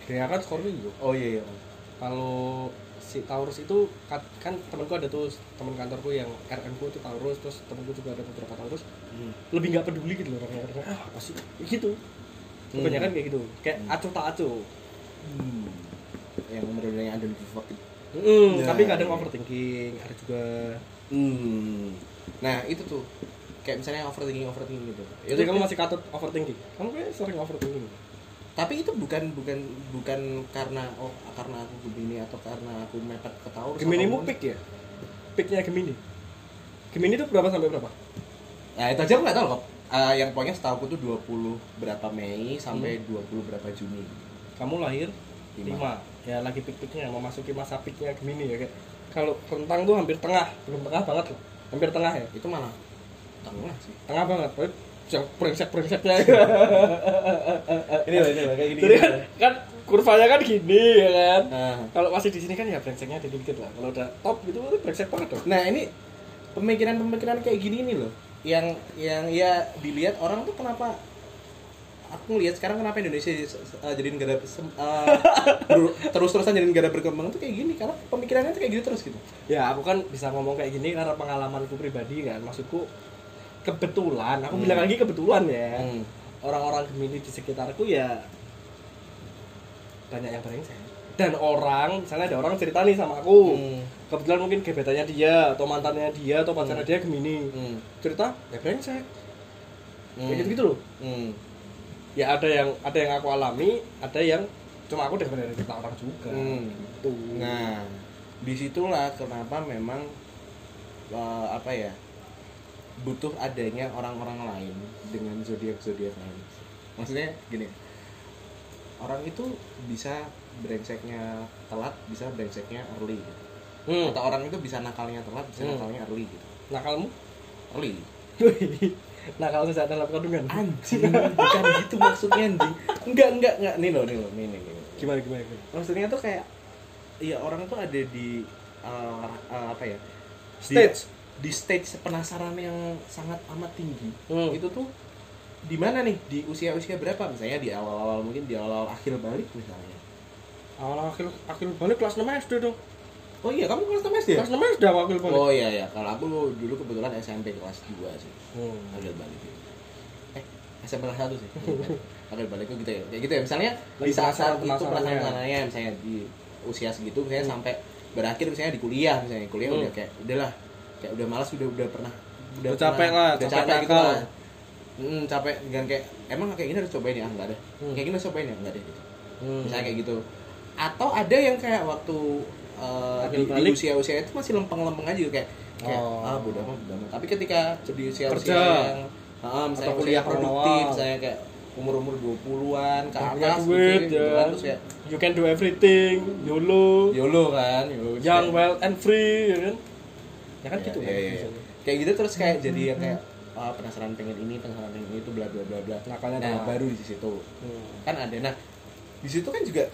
dia kan Scorpio Oh iya, iya. kalau si Taurus itu kan, temanku ada tuh teman kantorku yang RM ku itu Taurus terus temanku juga ada beberapa Taurus Hmm. lebih nggak peduli gitu loh orangnya Orangnya, ah apa sih gitu kebanyakan kayak gitu kayak Hmm. acuh tak acuh Hmm. Yang benar-benar yang ada di itu. Mm, Ya, tapi kadang iya. overthinking ada juga Hmm. Nah, itu tuh kayak misalnya overthinking overthinking gitu. jadi kamu masih katut overthinking kamu kayak sering overthinking tapi itu bukan bukan bukan karena oh karena aku begini atau karena aku mepet ke Taurus. Gemini atau mu apa pun. pick ya picknya Gemini Gemini itu berapa sampai berapa Nah, itu aja aku nggak tahu kok. Eh, yang pokoknya setahu tuh 20 berapa Mei sampai 20 berapa Juni. kamu lahir Lima. 5 ya lagi pick-picknya memasuki masa picknya Gemini ya kayak kalau rentang tuh hampir tengah belum tengah banget loh hampir tengah ya Itu malah tengah sih. tengah banget yang brengsek brengseknya Ini loh, ini loh, kayak gini. jadi kan, kan kurvanya kan gini ya kan? Nah, kalau masih di sini kan ya brengseknya dikit lah. Kalau udah top gitu itu brengsek banget dong. Nah ini pemikiran-pemikiran kayak gini nih loh, yang yang ya dilihat orang tuh kenapa aku ngelihat sekarang kenapa Indonesia uh, jadi negara uh, terus-terusan jadi negara berkembang tuh kayak gini. Karena pemikirannya tuh kayak gitu terus gitu. ya aku kan bisa ngomong kayak gini karena pengalamanku pribadi kan. Maksudku kebetulan aku Hmm. bilang lagi kebetulan ya Hmm. orang-orang Gemini di sekitarku ya banyak yang brengsek dan orang misalnya ada orang cerita nih sama aku Hmm. kebetulan mungkin gebetannya dia atau mantannya dia atau pacarnya dia Gemini Hmm. cerita ya brengsek Hmm. kayak gitu gitu loh Hmm. ya ada yang ada yang aku alami ada yang cuma aku dengar dari cerita orang juga Hmm. gitu Nah, di situlah kenapa memang uh, apa ya butuh adanya orang-orang lain dengan zodiak zodiak lain. Maksudnya gini, orang itu bisa brengseknya telat, bisa brengseknya early. Gitu. hmm. Atau orang itu bisa nakalnya telat, bisa Hmm. nakalnya early. Gitu. nakalmu Early. nakal sesaat dalam kandungan Anjing, bukan gitu maksudnya anjing. Enggak, enggak, enggak. Nih loh, nih loh, nih, nih, nih. gimana gimana, gimana? Maksudnya tuh kayak, ya orang tuh ada di uh, uh, apa ya? stage di stage penasaran yang sangat amat tinggi. Hmm. itu tuh di mana nih? Di usia usia berapa? Misalnya di awal awal mungkin di awal awal akhir balik misalnya. Awal akhir akhir balik kelas 6 SD dong. Oh iya kamu kelas enam SD ya? kelas 6 SD aku akhir balik. Oh iya iya. Kalau aku dulu kebetulan SMP kelas 2 sih. Hmm. akhir balik. Eh SMP kelas satu sih. Akhir balik. Itu gitu ya. Kayak gitu ya. Misalnya Lagi di saat saat itu penasaran-penasarannya. penasarannya misalnya di usia segitu misalnya sampai berakhir misalnya di kuliah misalnya. Kuliah Hmm. udah kayak udahlah kayak udah malas udah udah pernah Udah pernah- capek lah, udah capek capek gitu nakal. lah. Hmm, capek dengan kayak emang kayak gini harus cobain ya? Enggak ada Hmm. kayak gini harus cobain ya? Enggak ada gitu. Hmm. misalnya kayak gitu. Atau ada yang kayak waktu uh, di, di usia usia itu masih lempeng-lempeng aja gitu kayak kayak Oh. ah bodoh amat bodoh amat. Tapi ketika di usia usia yang ah, misalnya Atau kuliah produktif misalnya kayak umur umur 20-an ke atas duit gitu, ya. kan terus kayak you can do everything YOLO. YOLO kan YOLO. Young well and free ya kan ya kan Iya, gitu iya, kan biasanya. kayak gitu terus kayak jadi yang kayak ah, penasaran pengen ini penasaran pengen itu bla bla bla bla nah telat. baru di situ Hmm. kan ada nah di situ kan juga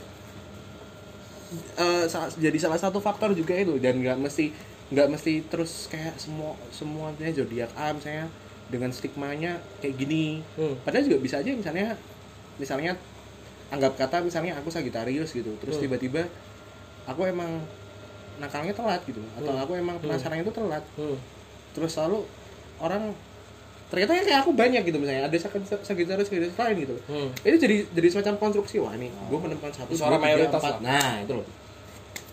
salah- jadi salah satu faktor juga itu dan nggak mesti nggak mesti terus kayak semua semuanya zodiak A misalnya dengan stigmanya kayak gini Hmm. padahal juga bisa aja misalnya misalnya anggap kata misalnya aku Sagitarius gitu terus Hmm. tiba-tiba aku emang nakalnya telat gitu atau Hmm. aku emang penasaran itu telat Hmm. terus selalu orang ternyata kayak aku banyak gitu misalnya ada Sagittarius Sagittarius lain gitu Hmm. itu jadi jadi semacam konstruksi wah nih gue menemukan satu Suara mayoritas empat. nah itu loh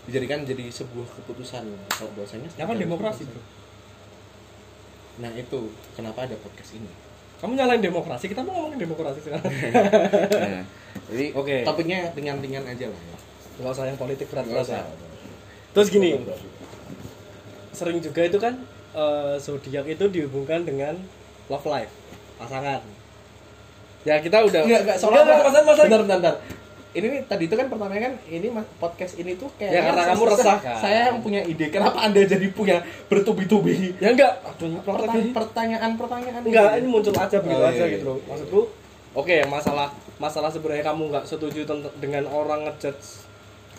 dijadikan jadi sebuah keputusan kalau bahwasanya Ya kan demokrasi bro. nah itu kenapa ada podcast ini Kamu nyalain demokrasi, kita mau ngomongin demokrasi sekarang. nah, jadi Oke. topiknya ringan-ringan aja lah ya Gak usah yang politik berat-berat ya. Terus gini, sering juga itu kan eh, zodiak itu dihubungkan dengan love life, pasangan. Ya kita udah Enggak, enggak, soalnya Enggak, masa masa bentar, bentar, bentar. Ini nih, tadi itu kan pertamanya kan ini podcast ini tuh kayak Ya, karena kamu resah, kan? Saya yang punya ide. Kenapa Anda jadi punya bertubi-tubi Ya enggak, aduh lagi. pertanyaan pertanyaan Enggak, ini muncul aja begitu Oh, aja iya, gitu loh. Maksudku oke yang masalah masalah sebenarnya kamu nggak setuju dengan orang ngejudge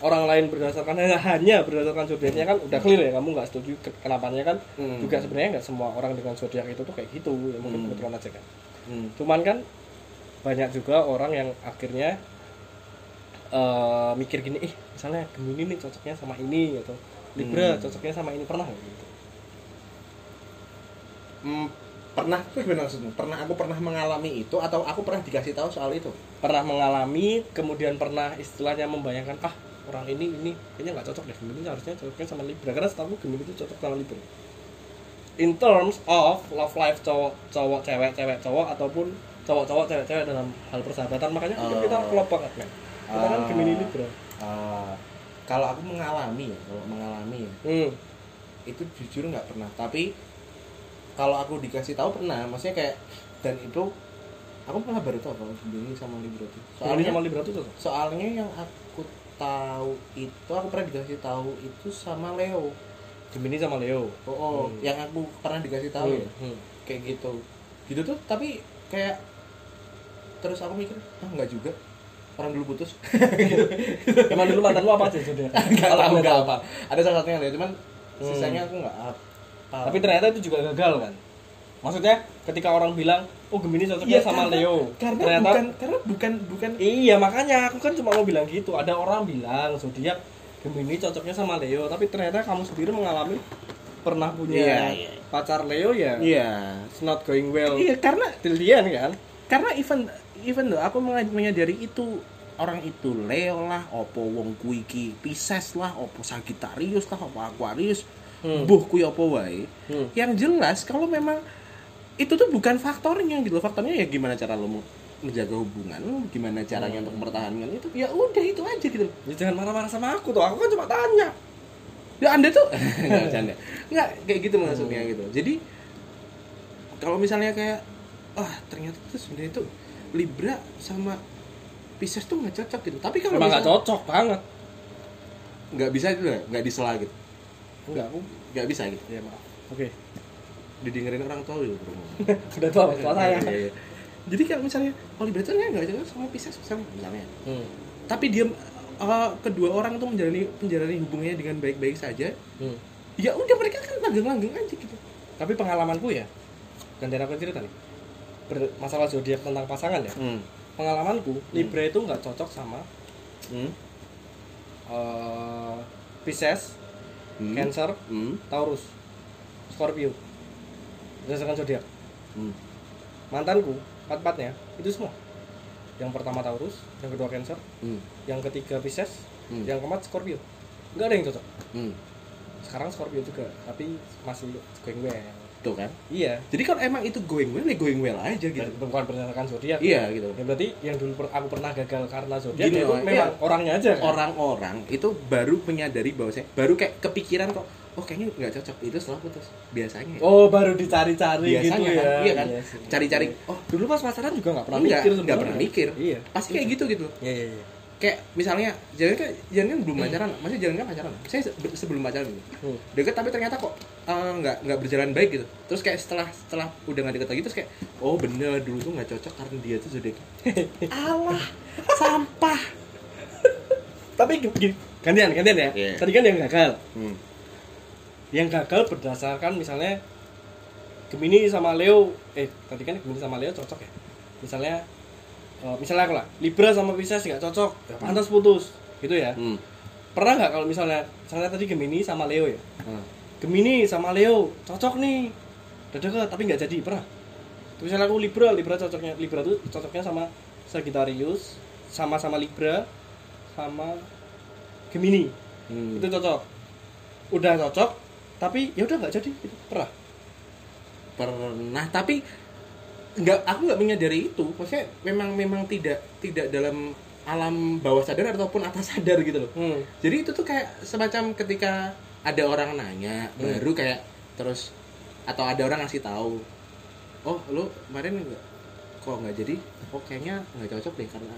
orang lain berdasarkan hanya berdasarkan zodiaknya kan udah clear ya kamu nggak setuju Ke- kenapanya kan Hmm. juga sebenarnya nggak semua orang dengan zodiak itu tuh kayak gitu ya mungkin Hmm. kebetulan aja kan Hmm. cuman kan banyak juga orang yang akhirnya eh, mikir gini ih misalnya Gemini nih cocoknya sama ini atau Libra Hmm. cocoknya sama ini pernah nggak gitu Hmm, pernah tuh gimana maksudnya? Pernah aku pernah mengalami itu atau aku pernah dikasih tahu soal itu? pernah mengalami kemudian pernah istilahnya membayangkan ah orang ini ini kayaknya nggak cocok deh Gemini harusnya cocoknya sama Libra karena setahu Gemini itu cocok sama Libra in terms of love life cowok cowok cewek cewek cowok ataupun cowok cowok cewek cewek dalam hal persahabatan makanya kan Oh. kita klop banget men kita kan Ah. Gemini Libra Ah, kalau aku mengalami ya, kalau mengalami ya, hmm. itu jujur nggak pernah. Tapi kalau aku dikasih tahu pernah, maksudnya kayak dan itu aku malah baru tahu kalau Gemini sama Libra itu. Gemini Soalnya sama Libra itu cocok soalnya yang aku tahu itu aku pernah dikasih tahu itu sama Leo. Gemini sama Leo Oh, oh, Hmm. yang aku pernah dikasih tahu ya. Hmm. kayak gitu gitu tuh tapi kayak terus aku mikir ah nggak juga orang dulu putus Emang dulu mantan lu apa aja zodiak? nggak Kalau tahu nggak apa ada salah satunya ada cuman Hmm. sisanya aku nggak apa Tapi ternyata itu juga gagal kan? Maksudnya ketika orang bilang, oh Gemini cocoknya Iya, sama karena- Leo. karena ternyata bukan karena bukan bukan Iya makanya aku kan cuma mau bilang gitu. Ada orang bilang zodiak Gemini cocoknya sama Leo, tapi ternyata kamu sendiri mengalami pernah punya Iya, iya. pacar Leo ya. iya It's not going well. iya karena Till the end kan? karena even even though aku menyadari itu orang itu Leo lah, opo wong kuwi iki Pisces lah, opo Sagittarius lah, opo Aquarius, Hmm. buh kuwi opo wae. Hmm. Yang jelas kalau memang itu tuh bukan faktornya gitu. Faktornya ya gimana cara lo mau menjaga hubungan, gimana caranya untuk mempertahankan itu. Ya udah itu aja gitu. Ya jangan marah-marah sama aku tuh. Aku kan cuma tanya. Ya Anda tuh nggak bercanda. Nggak kayak gitu maksudnya gitu. Jadi kalau misalnya kayak ah ternyata tuh sebenarnya itu Libra sama Pisces tuh nggak cocok gitu. Tapi kalau nggak cocok banget. nggak bisa itu ya, nggak disela gitu. Enggak aku. Nggak bisa gitu. Ya maaf. Oke. Didengerin orang tua gitu bro. Udah tua tua saya. Iya, iya. Jadi kalau misalnya kalau Libra tuh nggak cocok sama Pisces sama misalnya. Hmm. Tapi dia eh, kedua orang tuh menjalani menjalani hubungannya dengan baik-baik saja. Hmm. Ya udah mereka kan langgeng-langgeng aja gitu. Tapi pengalamanku ya, gantian aku cerita nih. Ber- masalah zodiak tentang pasangan ya. Hmm. Pengalamanku, Libra itu nggak cocok sama Hmm. eh, Pisces, Hmm. Cancer, Hmm. Taurus, Scorpio. Berdasarkan zodiak. Hmm. Mantanku, empat-empatnya itu semua. Yang pertama Taurus, yang kedua Cancer, Hmm. yang ketiga Pisces, Hmm. yang keempat Scorpio. Nggak ada yang cocok. Hmm. Sekarang Scorpio juga, tapi masih going well. Tuh kan. Iya. Jadi kalau emang itu going well, ya going well aja gitu. Dan bukan berdasarkan zodiak. Iya gitu. Ya berarti yang dulu per- aku pernah gagal karena zodiak Gini itu loh, memang iya. orangnya aja kan. Orang-orang itu baru menyadari bahwa saya baru kayak kepikiran kok, oh kayaknya nggak cocok itu setelah putus. Biasanya. Oh, baru dicari-cari biasanya gitu ya. kan, iya kan. Iya. Cari-cari, oh Dulu pas pacaran juga nggak pernah enggak, mikir enggak sebenarnya. pernah mikir. Iya. Pasti kayak gitu gitu. Iya, iya, iya. Kayak misalnya jangan kan jangan kan belum pacaran, masih jangan kan pacaran. Saya se- sebelum pacaran gitu. Hmm. deket tapi ternyata kok eh, nggak nggak berjalan baik gitu terus kayak setelah setelah udah nggak deket lagi terus kayak oh bener dulu tuh nggak cocok karena dia tuh zodiak alah sampah Tapi gini, gantian, gantian ya. Iya. Tadi kan yang gagal. hmm. Yang gagal berdasarkan misalnya Gemini sama Leo, eh tadi kan Gemini sama Leo cocok ya. Misalnya eh, misalnya aku lah, Libra sama Pisces nggak cocok, ya pantas putus, gitu ya. Hmm. Pernah nggak kalau misalnya, misalnya tadi Gemini sama Leo ya, Hmm. Gemini sama Leo cocok nih deket tapi nggak jadi pernah Terus misalnya aku Libra Libra cocoknya Libra tuh cocoknya sama Sagittarius sama sama Libra sama Gemini Hmm. itu cocok udah cocok tapi ya udah nggak jadi gitu. pernah pernah tapi nggak aku nggak menyadari itu maksudnya memang memang tidak tidak dalam alam bawah sadar ataupun atas sadar gitu loh hmm. jadi itu tuh kayak semacam ketika ada orang nanya Hmm. baru kayak terus atau ada orang ngasih tahu oh lu kemarin nggak kok nggak jadi oh kayaknya nggak cocok deh karena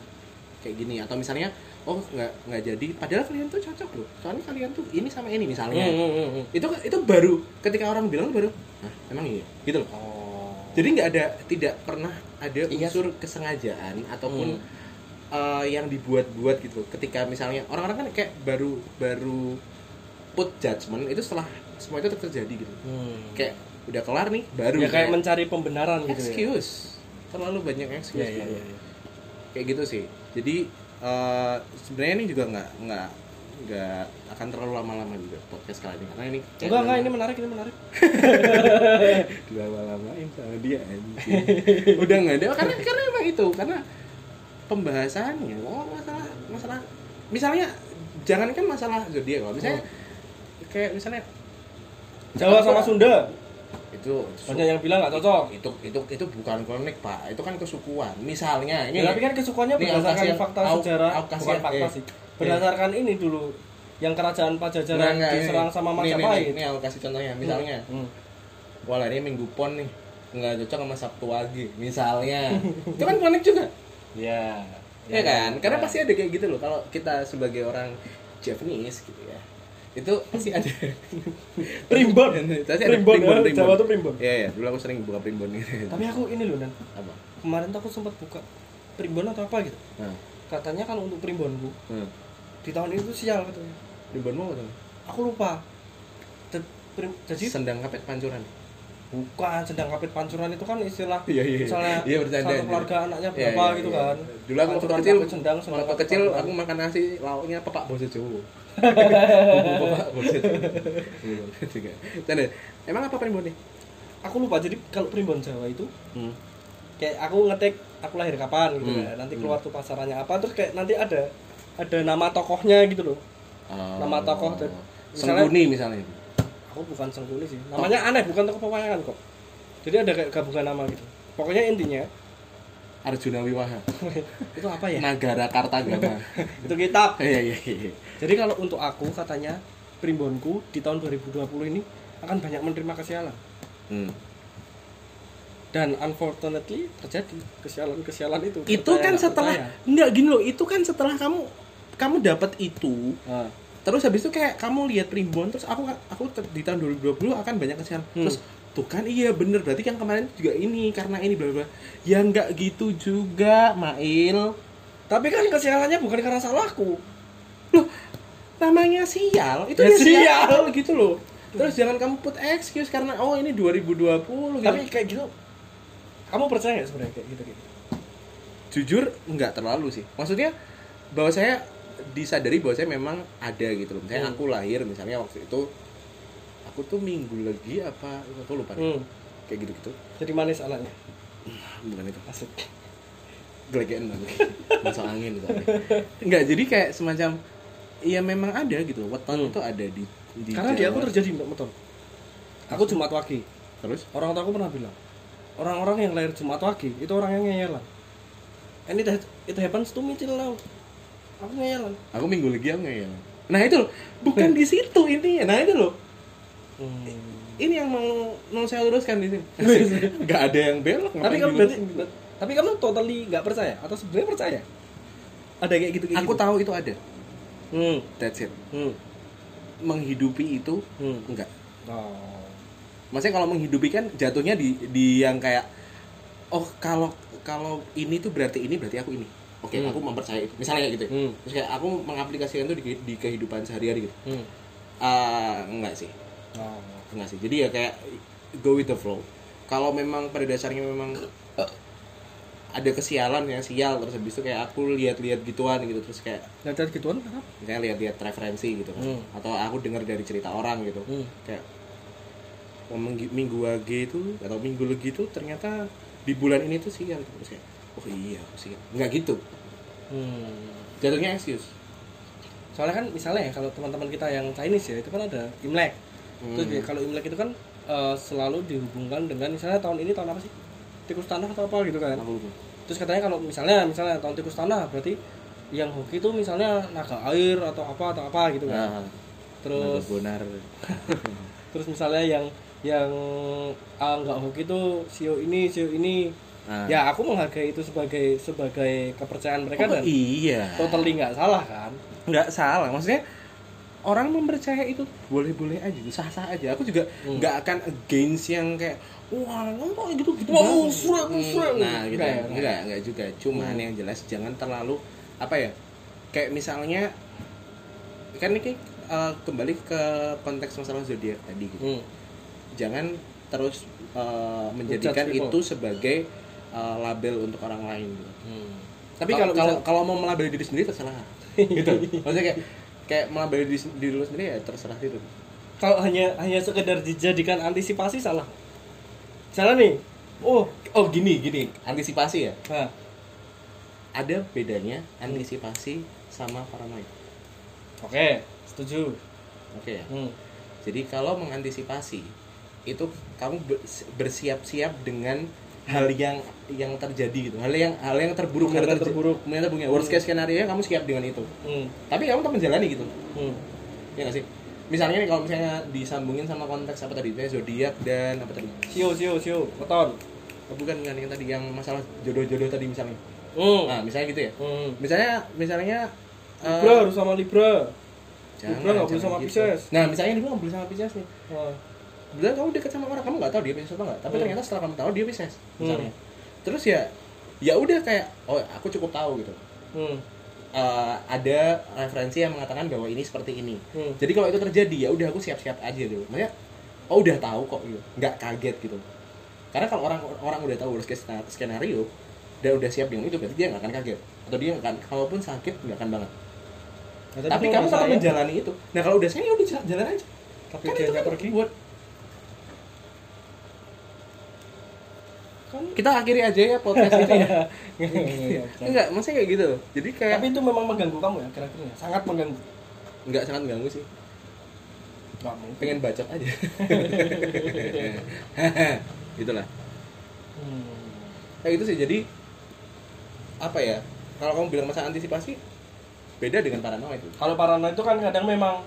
kayak gini atau misalnya oh nggak nggak jadi padahal kalian tuh cocok loh soalnya kalian tuh ini sama ini misalnya hmm, hmm. itu itu baru ketika orang bilang baru nah emang iya gitu loh Oh. jadi nggak ada tidak pernah ada Iya unsur kesengajaan ataupun Hmm. eh, yang dibuat-buat gitu ketika misalnya orang-orang kan kayak baru baru put judgment itu setelah semua itu terjadi gitu Hmm. kayak udah kelar nih baru ya kayak mencari pembenaran gitu ya. excuse terlalu banyak excuse Iya, iya, gitu. iya, iya. kayak gitu sih jadi eh, sebenarnya ini juga nggak nggak nggak akan terlalu lama-lama juga podcast kali ini karena ini Enggak, enggak, ini menarik, ini menarik. dilama-lamain sama dia anjing. udah nggak ada karena karena emang itu karena pembahasannya oh masalah masalah misalnya jangan kan masalah zodiak kalau misalnya kayak misalnya Jawa sama Sunda. Itu Banyak yang bilang nggak cocok. itu itu itu bukan klinik pak itu kan kesukuan misalnya ini Ya, tapi kan kesukuannya berdasarkan fakta aku- sejarah, kasih bukan ya, fakta eh. sih. Berdasarkan ini dulu yang kerajaan Pajajaran nggak, diserang ini. sama nih, Majapahit. nih, nih, aku kasih contohnya misalnya Hmm. wah ini minggu pon nih nggak cocok sama sabtu wage misalnya itu kan klinik juga Ya. ya kan karena ya. pasti ada kayak gitu loh kalau kita sebagai orang Japanese gitu ya itu pasti ada Primbon. pasti ada Primbon, primbon, ya, primbon. Jawa tuh primbon. Iya, iya, dulu aku sering buka primbon gitu. Tapi aku ini loh, Nan. Apa? Kemarin tuh aku sempat buka primbon atau apa gitu. Nah, Katanya kalau untuk primbonku hmm. di tahun itu sial katanya. primbonmu apa tuh? Aku lupa. Te- prim- Jadi Sendang kapet pancuran. bukan sedang kapit pancuran itu kan istilah Iya, iya. misalnya Iya, bercanda. satu keluarga anaknya Iya, berapa iya, gitu iya. kan Dulu aku waktu kecil, kapit sendang sendang waktu kecil pancuran. aku makan nasi lauknya pepak boso Jawa. Tanda, emang apa primbon nih? aku lupa jadi kalau primbon Jawa itu Hmm. kayak aku ngetik aku lahir kapan gitu Hmm. kan nanti Hmm. keluar tuh pasarannya apa terus kayak nanti ada ada nama tokohnya gitu loh Nama tokoh dan- misalnya- Sengguni misalnya. aku bukan sengkuli sih namanya aneh bukan tokoh pewayangan kok jadi ada kayak gabungan nama gitu pokoknya intinya Arjuna Wiwaha. itu apa ya Nagara Kartagama. itu kitab Iya, iya, iya. Jadi kalau untuk aku katanya primbonku di tahun 2020 ini akan banyak menerima kesialan. Hmm. dan unfortunately terjadi kesialan-kesialan itu. Itu kan setelah enggak gini loh itu kan setelah kamu kamu dapat itu Ah. terus habis itu kayak kamu lihat primbon terus aku aku ter- di tahun 2020 akan banyak kesialan. Hmm. terus tuh kan iya bener berarti yang kemarin juga ini karena ini bla bla ya enggak gitu juga Mail. Tapi kan kesialannya bukan karena salahku namanya sial itu Ya, ya, sial. sial. gitu loh terus jangan kamu put excuse karena oh ini 2020 gitu. tapi kayak gitu kamu percaya nggak sebenarnya kayak gitu gitu jujur nggak terlalu sih maksudnya bahwa saya disadari bahwa saya memang ada gitu loh misalnya Hmm. aku lahir misalnya waktu itu aku tuh minggu lagi apa aku lupa hmm. kayak gitu gitu jadi manis anaknya bukan itu asik gelegean banget masuk angin gitu nggak jadi kayak semacam iya memang ada gitu. Weton Hmm. itu ada di, di karena di aku Jawa. terjadi mbak betul aku Jumat Wage. Terus? Orang tua aku pernah bilang orang-orang yang lahir Jumat Wage itu orang yang ngeyelan and it, it happens to me till now. Aku ngeyelan aku minggu lagi aku ya nah itu loh. Bukan di situ ini. Nah itu loh. Hmm. ini yang mau mau saya luruskan di sini. Nggak ada yang belok. Tapi kamu berarti tapi kamu totally nggak percaya? Atau sebenarnya percaya? Ada kayak gitu kayak aku gitu? tahu itu ada hmm. that's it Hmm. menghidupi itu Hmm. enggak Oh. maksudnya kalau menghidupi kan jatuhnya di di yang kayak oh kalau kalau ini tuh berarti ini berarti aku ini oke Hmm. aku mempercayai itu misalnya kayak gitu ya. Hmm. terus kayak aku mengaplikasikan itu di, di kehidupan sehari-hari gitu Hmm. Ah, enggak sih Oh. enggak sih jadi ya kayak go with the flow kalau memang pada dasarnya memang ada kesialan ya sial terus habis itu kayak aku lihat-lihat gituan gitu terus kayak Lihat gituan kenapa? misalnya lihat-lihat referensi gitu kan Hmm. atau aku dengar dari cerita orang gitu Hmm. kayak oh, minggu, minggu wage itu atau minggu lagi itu ternyata di bulan ini tuh sial gitu. terus kayak oh iya sial nggak gitu Hmm. jatuhnya excuse Soalnya kan misalnya ya kalau teman-teman kita yang Chinese ya itu kan ada Imlek. Hmm. Terus ya, kalau Imlek itu kan eh, selalu dihubungkan dengan misalnya tahun ini tahun apa sih? Tikus tanah atau apa gitu kan. aku lupa Terus katanya kalau misalnya misalnya tahun tikus tanah berarti yang hoki itu misalnya naga air atau apa atau apa gitu kan. nah, Terus bonar terus misalnya yang yang ah, nggak hoki itu sio ini sio ini. Nah. Ya aku menghargai itu sebagai sebagai kepercayaan mereka Oh, dan iya totally nggak salah kan. nggak salah maksudnya orang mempercaya itu boleh-boleh aja sah-sah aja aku juga Hmm. nggak akan against yang kayak wah ngomong gitu gitu Wah, banget." musrek, musrek. Hmm, nah gitu Nggak enggak ya, nggak. enggak, enggak juga cuman Hmm. yang jelas jangan terlalu apa ya kayak misalnya kan ini eh, kembali ke konteks masalah zodiak tadi gitu Hmm. jangan terus eh, menjadikan itu sebagai eh, label untuk orang lain gitu. Hmm. Tapi Kalau- kalau kalau misal- kalau mau melabeli diri sendiri terserah. gitu. Maksudnya kayak kayak melabeli diri, diri lu sendiri ya terserah itu. kalau hanya hanya sekedar dijadikan antisipasi salah salah nih oh Oh gini gini, antisipasi ya. nah, Ada bedanya antisipasi sama paranoid. oke setuju Oke ya. hmm. Jadi kalau mengantisipasi itu kamu ber- bersiap-siap dengan hal yang yang terjadi gitu. Hal yang hal yang terburuk hal terja- terburuk. terburuk. Worst case scenario kamu siap dengan itu. Hmm. Tapi kamu tetap menjalani gitu. Hmm. Ya nggak sih? Misalnya nih kalau misalnya disambungin sama konteks apa tadi? Misalnya zodiak dan apa tadi? sio sio sio beton Oh, bukan kan yang tadi yang masalah jodoh-jodoh tadi misalnya. hmm. Nah, misalnya gitu ya. Hmm. Misalnya misalnya eh, Libra harus sama Libra jangan, Libra nggak boleh sama gitu. Pisces. Nah, misalnya Libra nggak boleh sama Pisces nih. Wah. Kebetulan kamu dekat sama orang, kamu nggak tahu dia Pisces apa nggak, tapi Hmm. ternyata setelah kamu tahu dia Pisces, misalnya. Hmm. Terus ya, ya udah kayak, oh aku cukup tahu gitu. Hmm. Eh, ada referensi yang mengatakan bahwa ini seperti ini. Hmm. Jadi kalau itu terjadi ya udah aku siap-siap aja gitu. Maksudnya, oh udah tahu kok gitu, nggak kaget gitu. Karena kalau orang orang udah tahu worst case skenario dan udah siap dengan itu berarti dia nggak akan kaget atau dia nggak akan kalaupun sakit nggak akan banget. Nah, Tapi kalau kamu tetap menjalani itu. Nah kalau udah saya ya udah jalan, aja. tapi Kan dia nggak pergi buat kita akhiri aja ya podcast itu ya. Iya, Enggak, maksudnya kayak gitu. Jadi kayak tapi itu memang mengganggu kamu ya kira-kira ya? sangat mengganggu nggak sangat ganggu sih. mungkin Pengen bacot aja. Itulah. hmm. Kayak gitu sih. Jadi apa ya? Kalau kamu bilang masalah antisipasi beda dengan paranoid itu. kalau paranoid itu kan kadang memang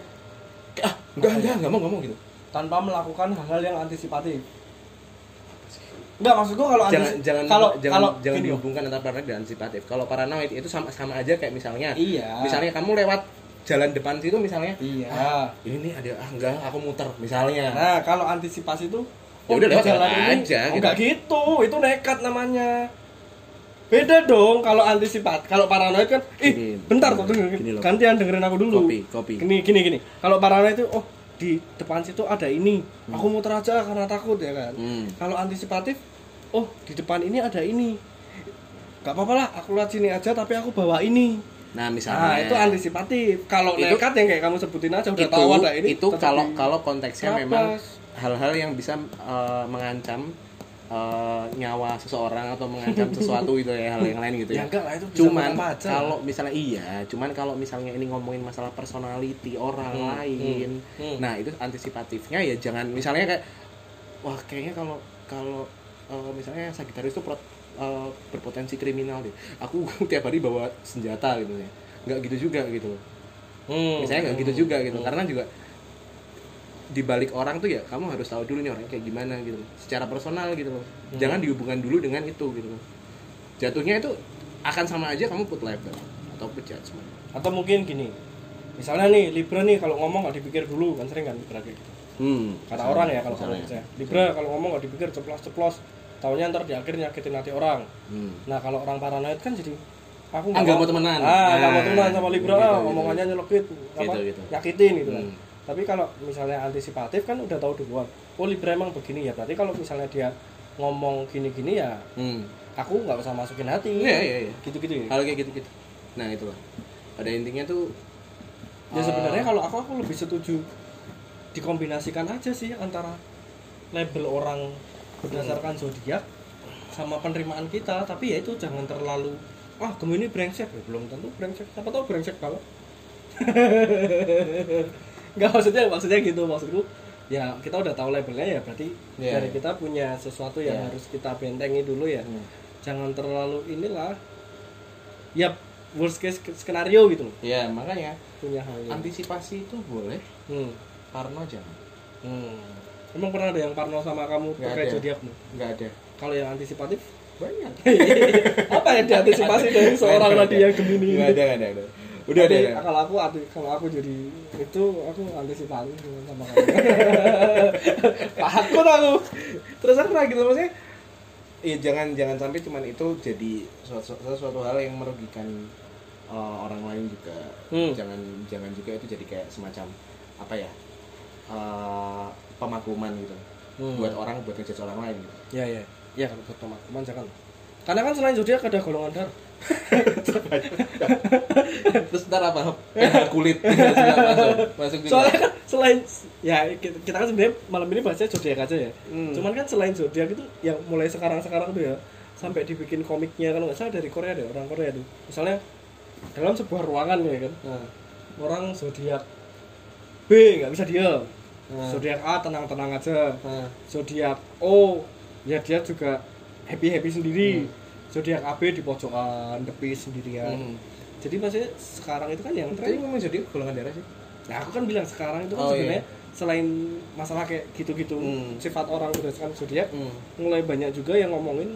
Ah, enggak, enggak, enggak mau, enggak mau gitu. tanpa melakukan hal-hal yang antisipatif Enggak maksudku kalau Jangan antis- jangan kalau jangan kalau jangan dihubungkan antara paranoid dan antisipatif. Kalau paranoid itu sama sama aja kayak misalnya Iya. misalnya kamu lewat jalan depan situ misalnya Iya. ah, ini nih ada ah enggak aku muter misalnya Nah, kalau antisipasi itu Ya udah di lewat jalan aja, ini gitu. oh, enggak gitu, itu nekat namanya. Beda dong kalau antisipat. Kalau paranoid kan, ih, Gini, bentar kok dengerin. Gantian dengerin aku dulu. Kopi, kopi. Gini gini gini. Kalau paranoid itu oh di depan situ ada ini. Aku muter aja karena takut ya kan. Hmm. Kalau antisipatif, oh di depan ini ada ini. Gak apa-apa lah, aku lewat sini aja tapi aku bawa ini. nah misalnya Nah, itu antisipatif. Kalau nekat yang kayak kamu sebutin aja udah itu tahu ada ini. itu kalau kalau konteksnya memang hal-hal yang bisa eh, mengancam eh, nyawa seseorang atau mengancam sesuatu itu ya hal yang lain gitu ya. Ya enggak lah, itu cuman kalau misalnya iya, cuman kalau misalnya ini ngomongin masalah personality orang Hmm, lain, hmm, hmm. nah itu antisipatifnya ya jangan misalnya kayak wah kayaknya kalau kalau eh, misalnya Sagittarius itu pro- eh, berpotensi kriminal deh. Aku tiap hari bawa senjata gitu ya. Nggak gitu juga gitu Hmm. misalnya nggak gitu Hmm. juga gitu karena juga di balik orang tuh ya kamu harus tahu dulu nih orangnya kayak gimana gitu secara personal gitu loh Hmm. jangan dihubungkan dulu dengan itu gitu loh jatuhnya itu akan sama aja kamu put label atau put judgment atau mungkin gini misalnya nih Libra nih kalau ngomong nggak dipikir dulu kan sering kan Libra gitu hmm, kata misalnya, orang ya kalau misalnya. saya Libra kalau ngomong nggak dipikir ceplos ceplos taunya ntar di akhir nyakitin hati orang hmm. nah kalau orang paranoid kan jadi aku Ah, nggak mau temenan. ah nggak mau Nah, temenan sama Libra gitu, ah, gitu. omongannya nyelekit apa Gitu, gitu. nyakitin gitu kan Hmm. Tapi kalau misalnya antisipatif kan udah tahu duluan. Oh Libra emang begini ya. Berarti kalau misalnya dia ngomong gini-gini ya Hmm. aku nggak usah masukin hati. Iya, iya, iya. gitu-gitu ya. Hal kayak gitu gitu nah itulah. Pada intinya tuh Ya eh, sebenarnya kalau aku aku lebih setuju dikombinasikan aja sih antara label orang berdasarkan zodiak sama penerimaan kita, tapi ya itu jangan terlalu ah Gemini brengsek. Ya belum tentu brengsek. Siapa tahu brengsek banget nggak maksudnya maksudnya gitu maksudku ya kita udah tahu labelnya ya berarti Iya. dari kita punya sesuatu yang Iya. harus kita bentengi dulu ya Hmm. jangan terlalu inilah ya worst case skenario gitu loh ya makanya punya hal yang antisipasi itu boleh hmm. parno jangan Hmm. Emang pernah ada yang parno sama kamu terkait ada. zodiakmu? nggak ada Kalau yang antisipatif, banyak apa yang diantisipasi dari seorang tadi yang Gemini? nggak ada nggak ada, nggak ada. Udah, udah. kalau aku kalau aku jadi itu aku antisipasi sama kamu takut aku terus aku gitu maksudnya Iya jangan jangan sampai cuman itu jadi suatu, suatu hal yang merugikan uh, orang lain juga. Hmm. Jangan jangan juga itu jadi kayak semacam apa ya uh, pemakluman gitu Hmm. buat orang buat ngejudge orang lain. Gitu. ya ya ya kalau buat teman jangan karena kan selain zodiak ada golongan darah Terus ntar apa? PH kulit masuk masuk juga. soalnya kan selain ya kita, kan sebenarnya malam ini bahasnya zodiak aja ya Hmm. cuman kan selain zodiak itu yang mulai sekarang sekarang tuh ya sampai dibikin komiknya kalau nggak salah dari Korea deh orang Korea tuh misalnya dalam sebuah ruangan ya kan Nah, orang zodiak B nggak bisa diam Hmm. zodiak A tenang-tenang aja nah. zodiak O ya dia juga happy happy sendiri Hmm. Zodiak AB di pojokan tepi sendirian Hmm. jadi maksudnya sekarang itu kan yang tren ngomong jadi golongan darah sih. nah aku kan bilang sekarang itu kan Oh, sebenarnya selain masalah kayak gitu-gitu Hmm. sifat orang berdasarkan zodiak Hmm. mulai banyak juga yang ngomongin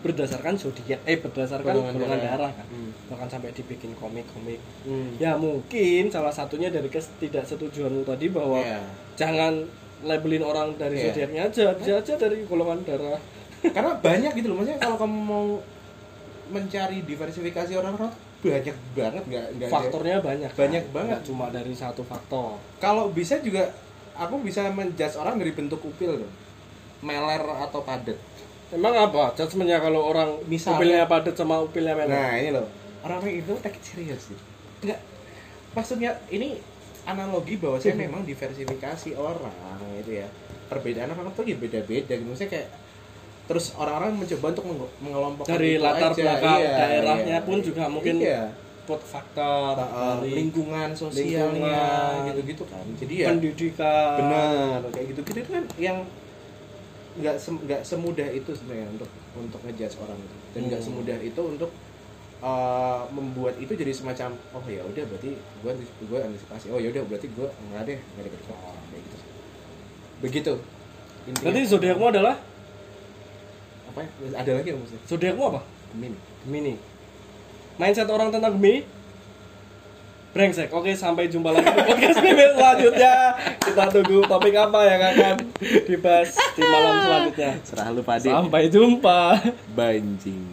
berdasarkan zodiak eh berdasarkan Golongan golongan, darah. darah, kan Hmm. bahkan sampai dibikin komik-komik Hmm. ya mungkin salah satunya dari ketidaksetujuanmu tadi bahwa Iya. jangan labelin orang dari Iya. zodiaknya aja bisa aja dari golongan darah karena banyak gitu loh maksudnya kalau kamu mau mencari diversifikasi orang-orang banyak banget nggak nggak ada- faktornya banyak Banyak kan? banget. Nggak cuma dari satu faktor. Kalau bisa juga aku bisa menjudge orang dari bentuk upil dong meler atau padat emang apa judgementnya kalau orang Misalnya- upilnya padat sama upilnya merah nah ini loh. Orang-orang itu take it serius gitu nggak. Maksudnya ini analogi bahwa saya memang diversifikasi orang gitu ya. Perbedaan orang tuh ya beda-beda gitu. Maksudnya kayak terus orang-orang mencoba untuk meng- mengelompokkan dari latar aja. belakang Iya, daerahnya iya. pun juga mungkin iya. put faktor Uh, dari lingkungan sosialnya gitu-gitu kan jadi ya pendidikan benar kayak gitu-gitu itu kan yang nggak sem- nggak semudah itu sebenarnya untuk untuk ngejudge orang itu dan nggak Hmm. semudah itu untuk uh, membuat itu jadi semacam oh ya udah berarti gue gue antisipasi oh ya udah berarti gue nggak deh nggak deket orang kayak gitu begitu Intinya- nanti zodiakmu adalah apa ya? ada lagi nggak maksudnya? Zodiakmu apa? Gemini Gemini mindset orang tentang Gemini brengsek. Oke sampai jumpa lagi di podcast BB selanjutnya. Kita tunggu topik apa yang akan dibahas di malam selanjutnya. Serah lu pade sampai jumpa. Banjing